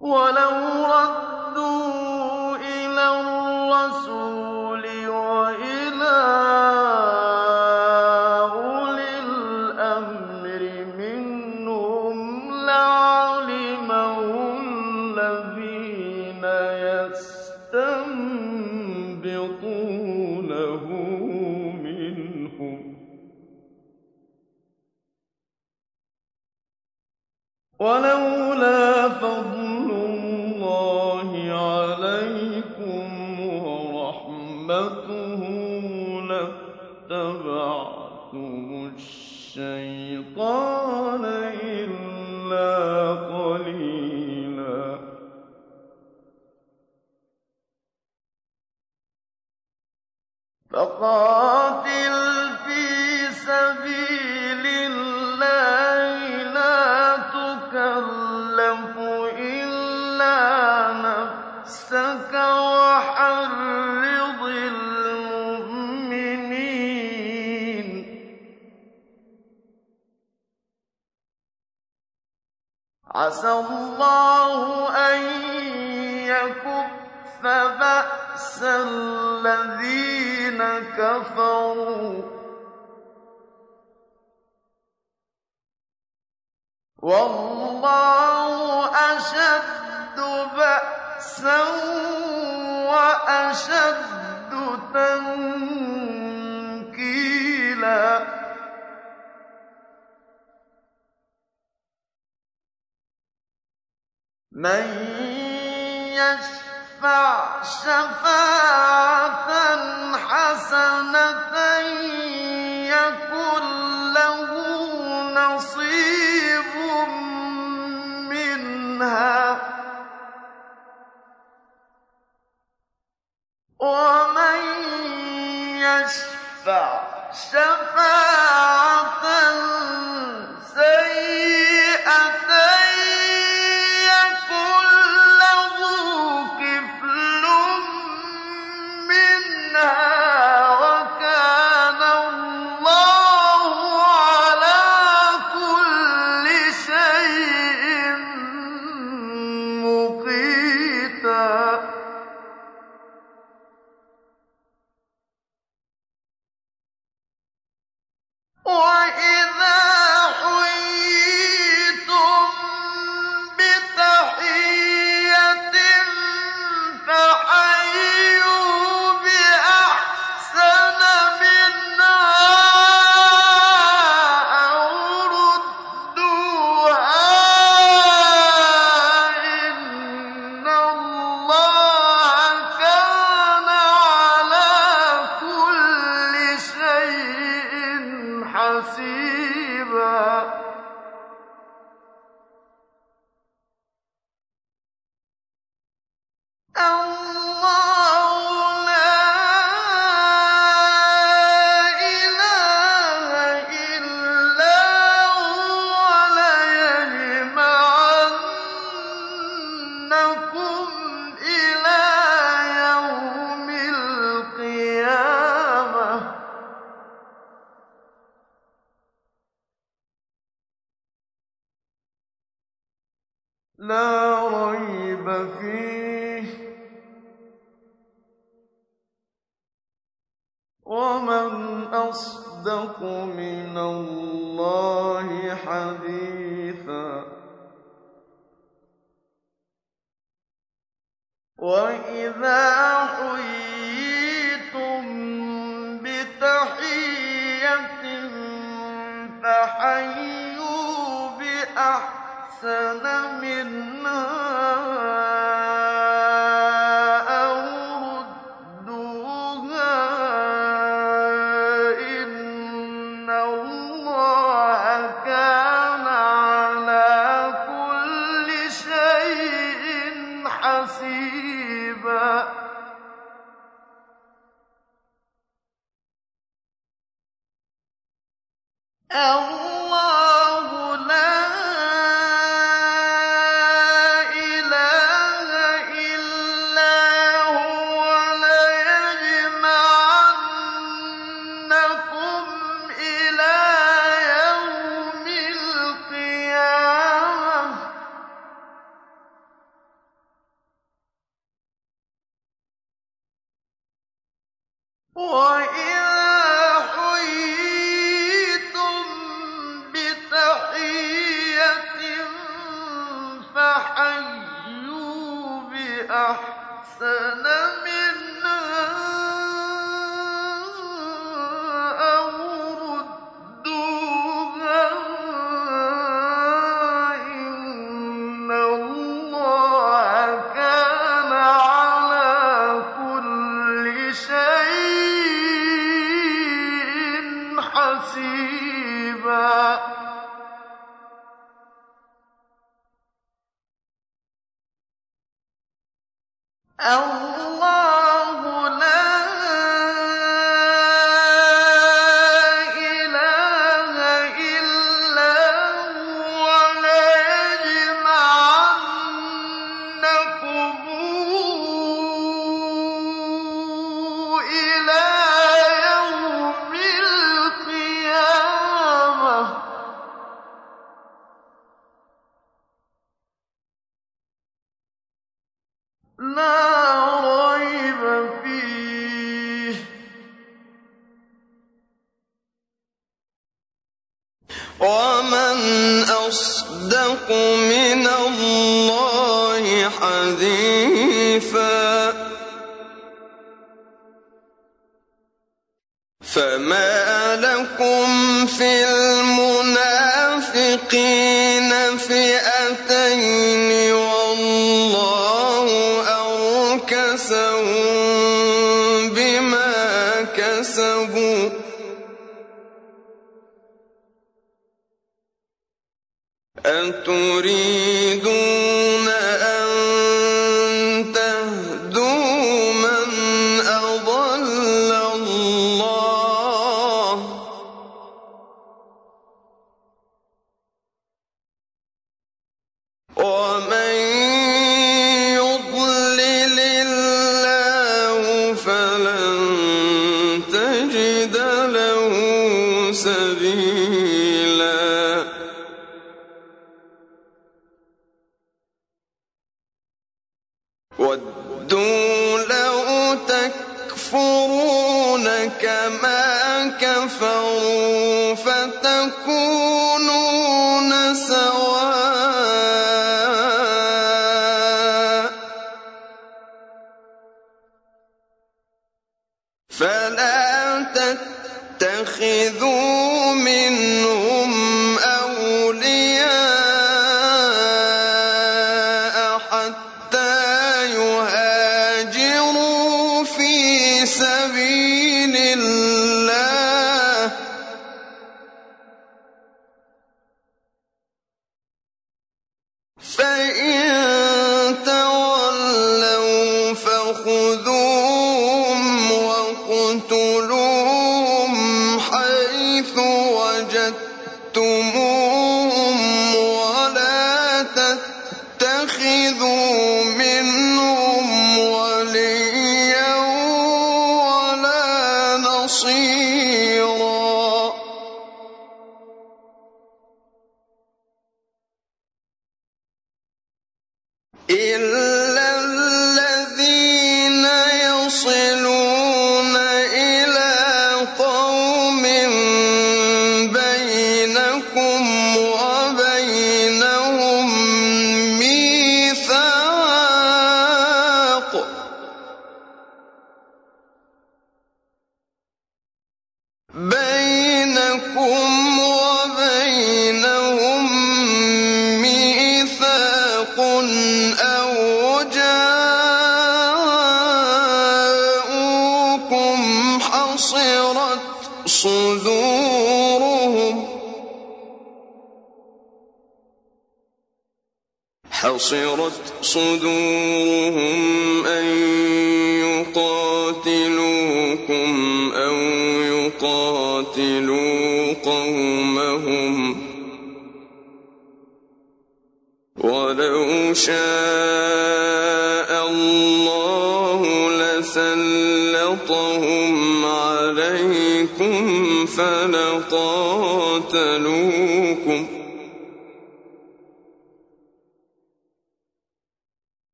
وَلَوْ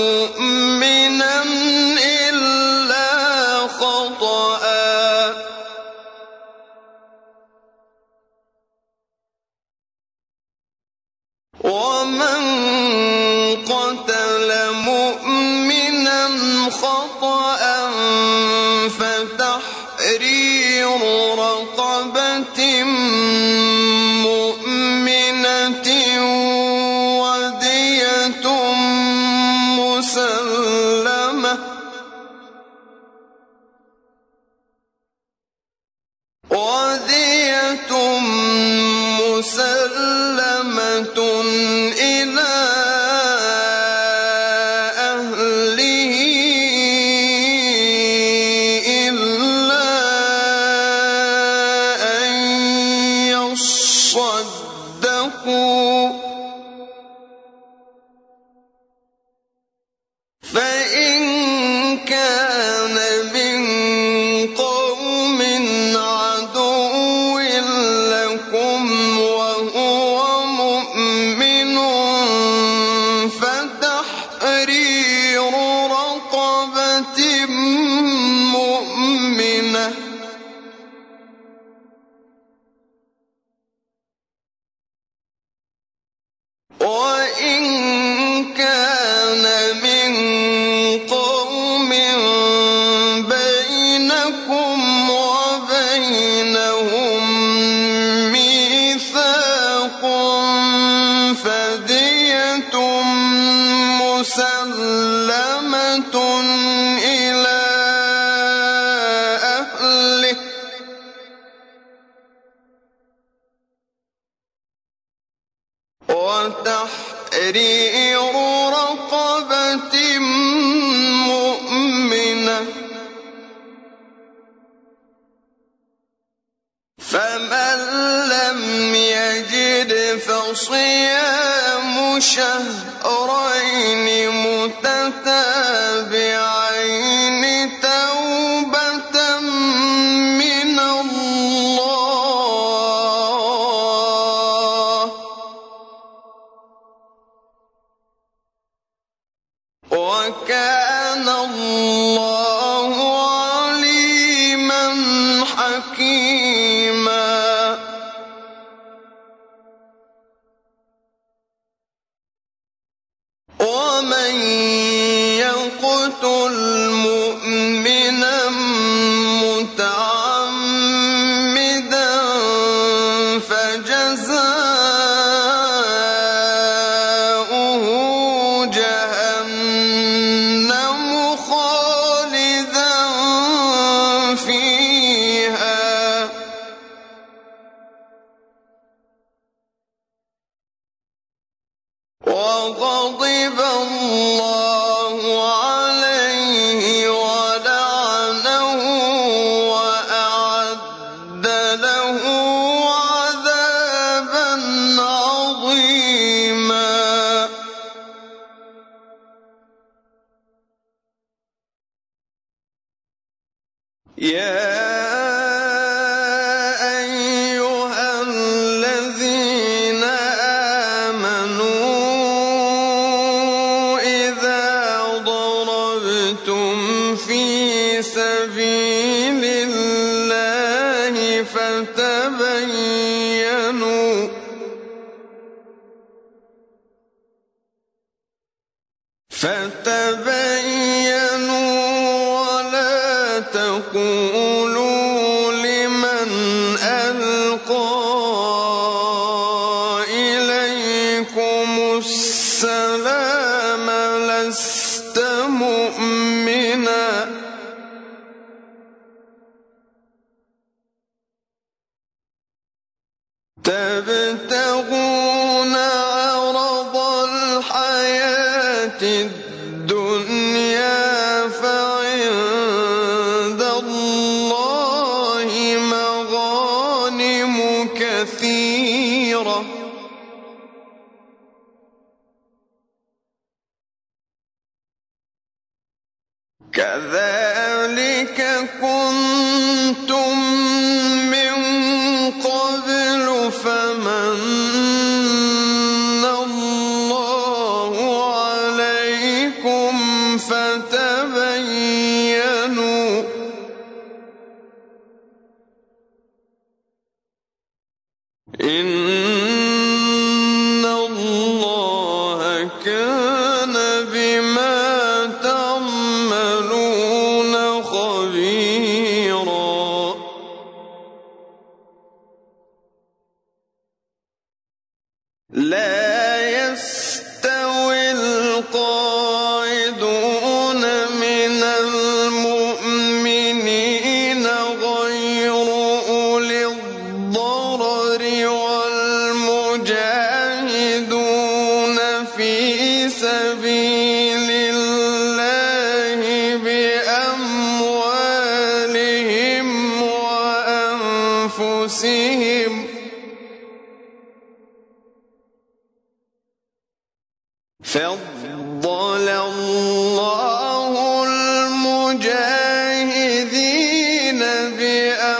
يقتل المجاهدين بأموالهم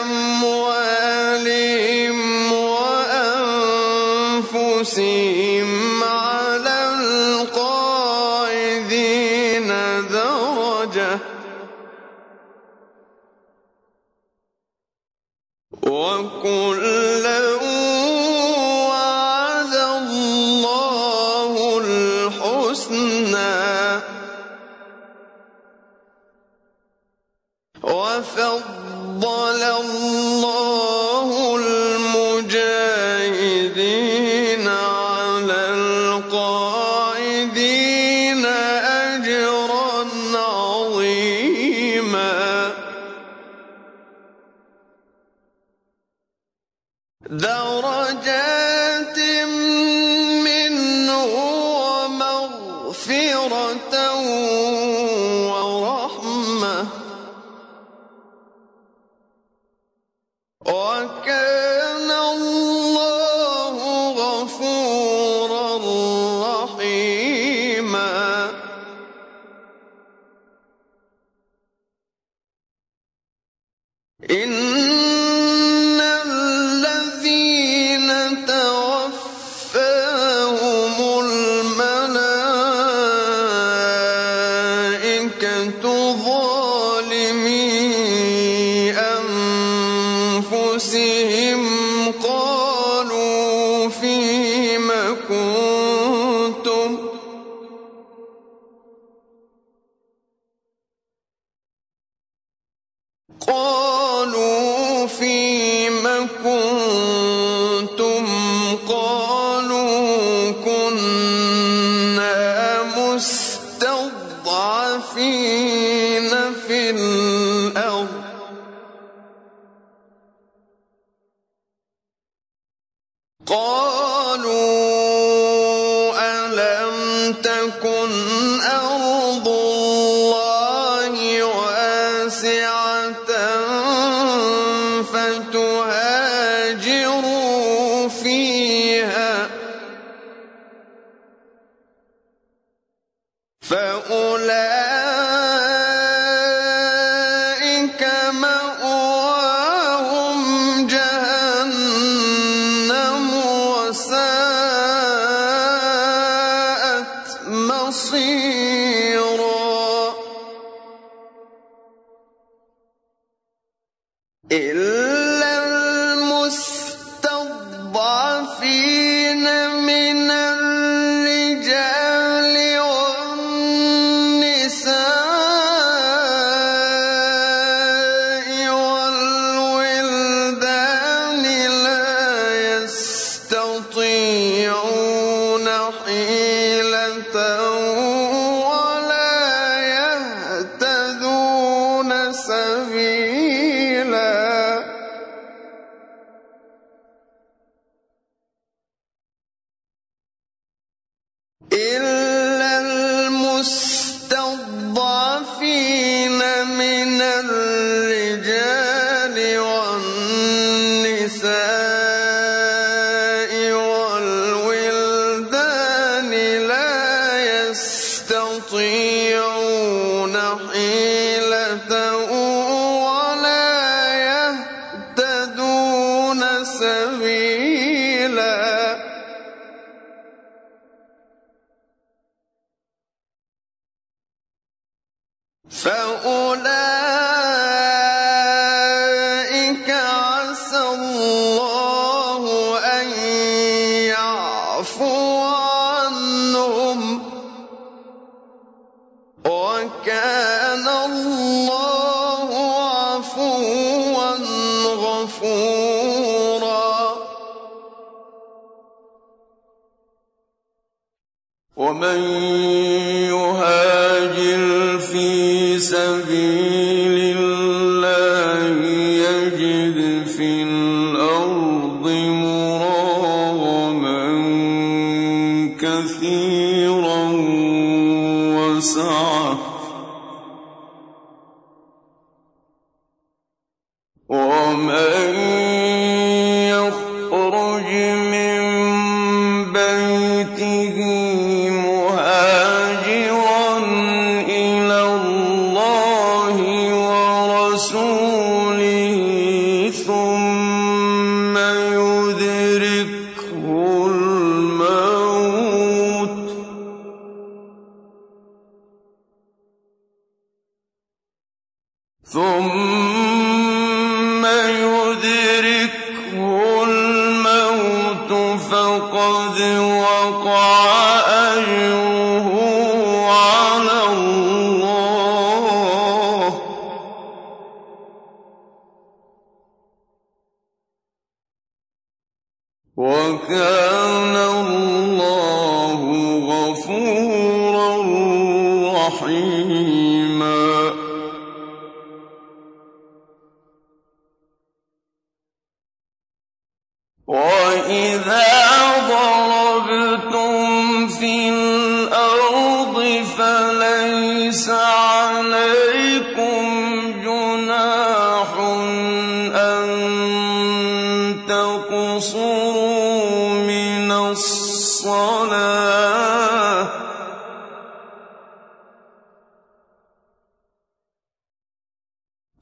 الصلاة.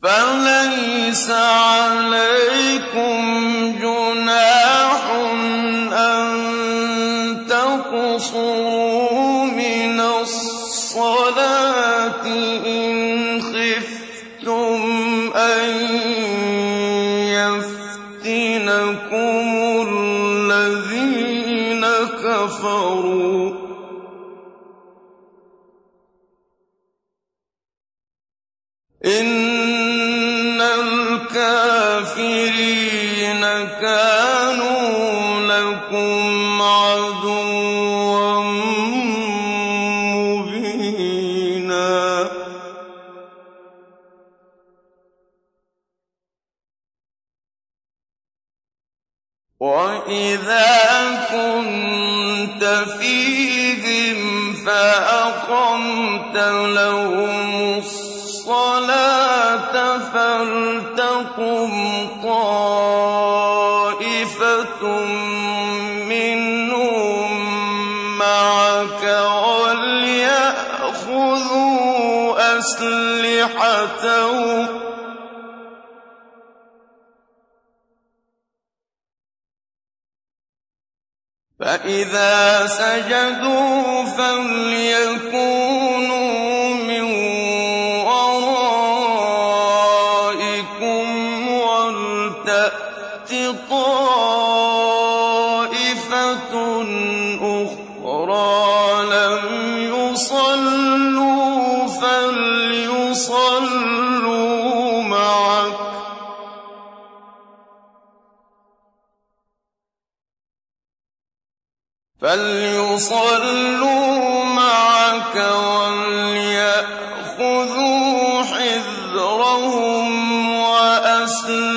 فليس عليكم فإذا فليصلوا معك وليأخذوا حذرهم وأسلحتهم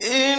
Yeah.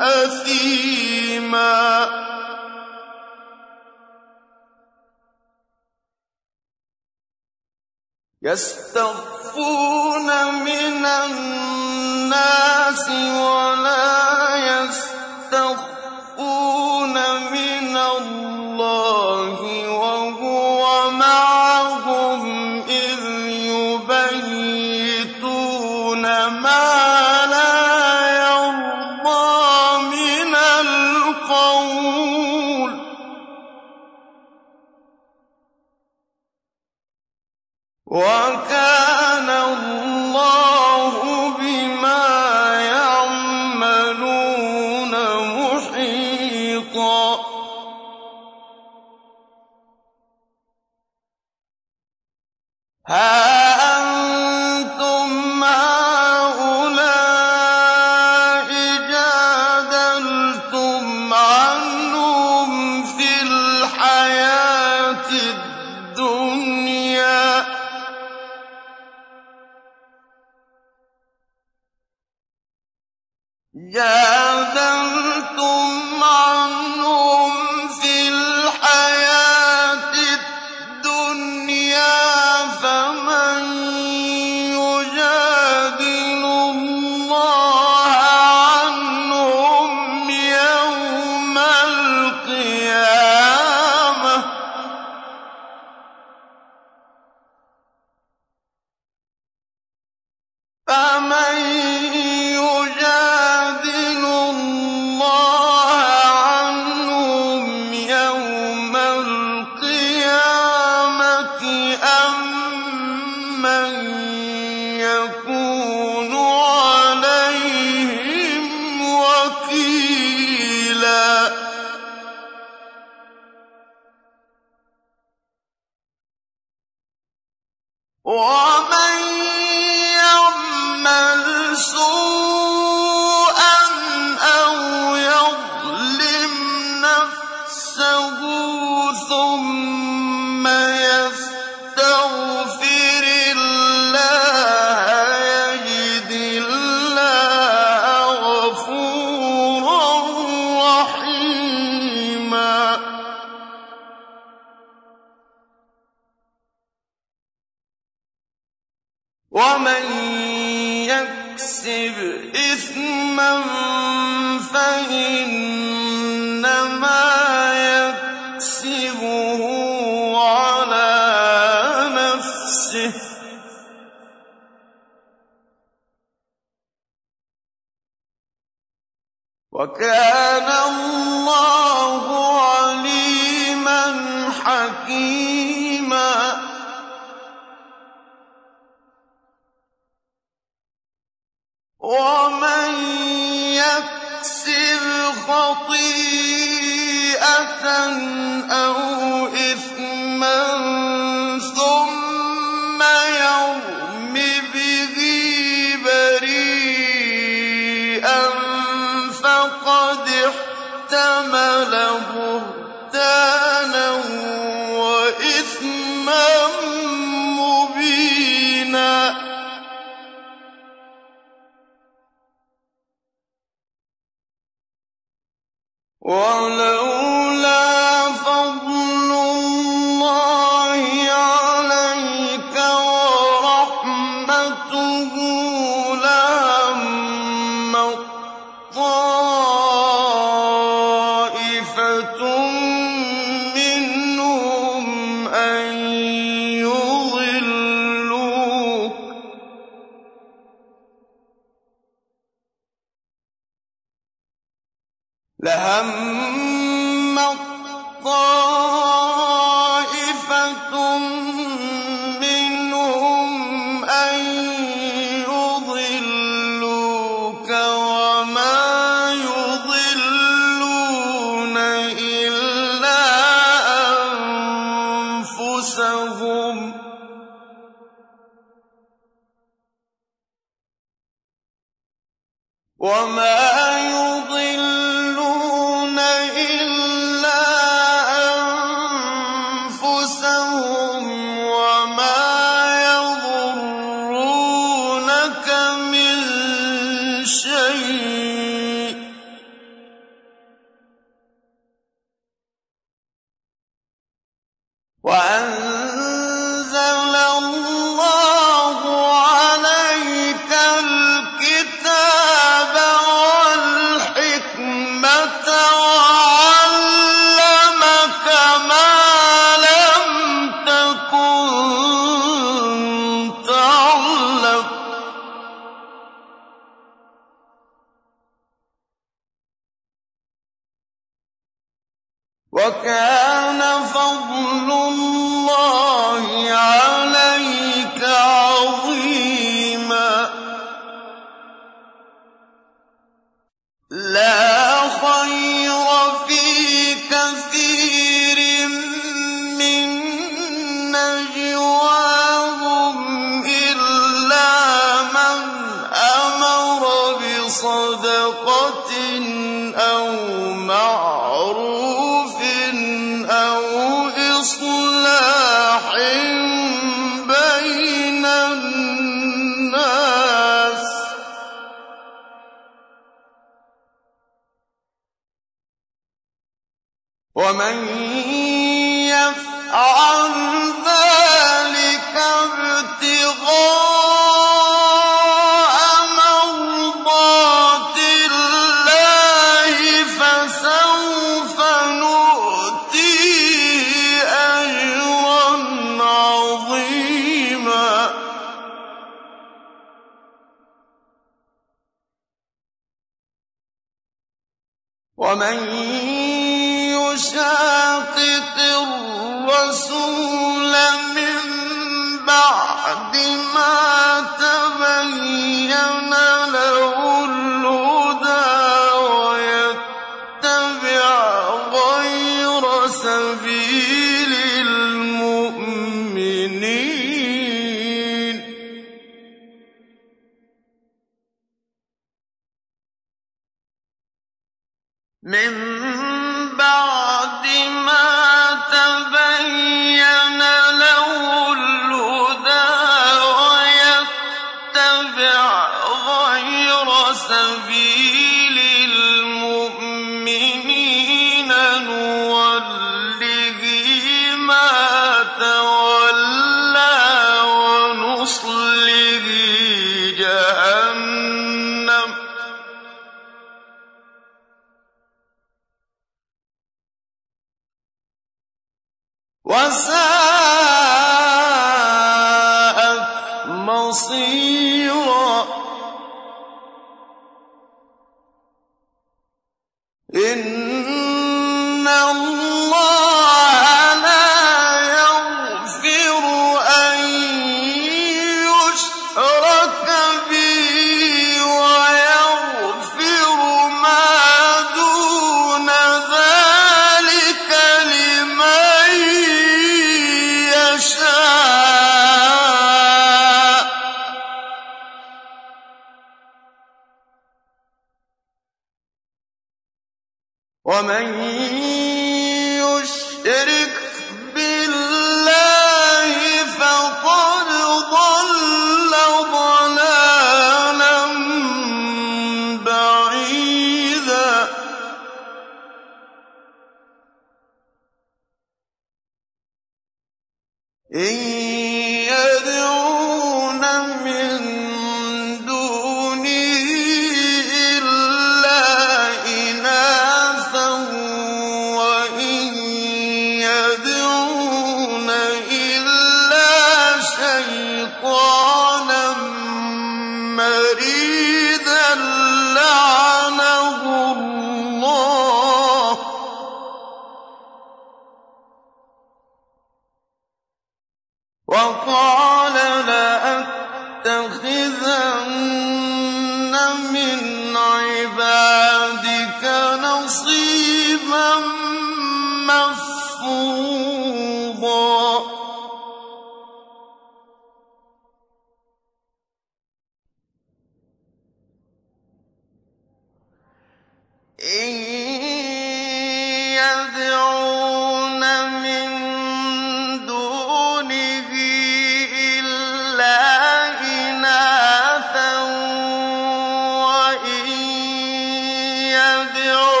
يَدْعُونَ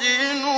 مُحْسِنٌ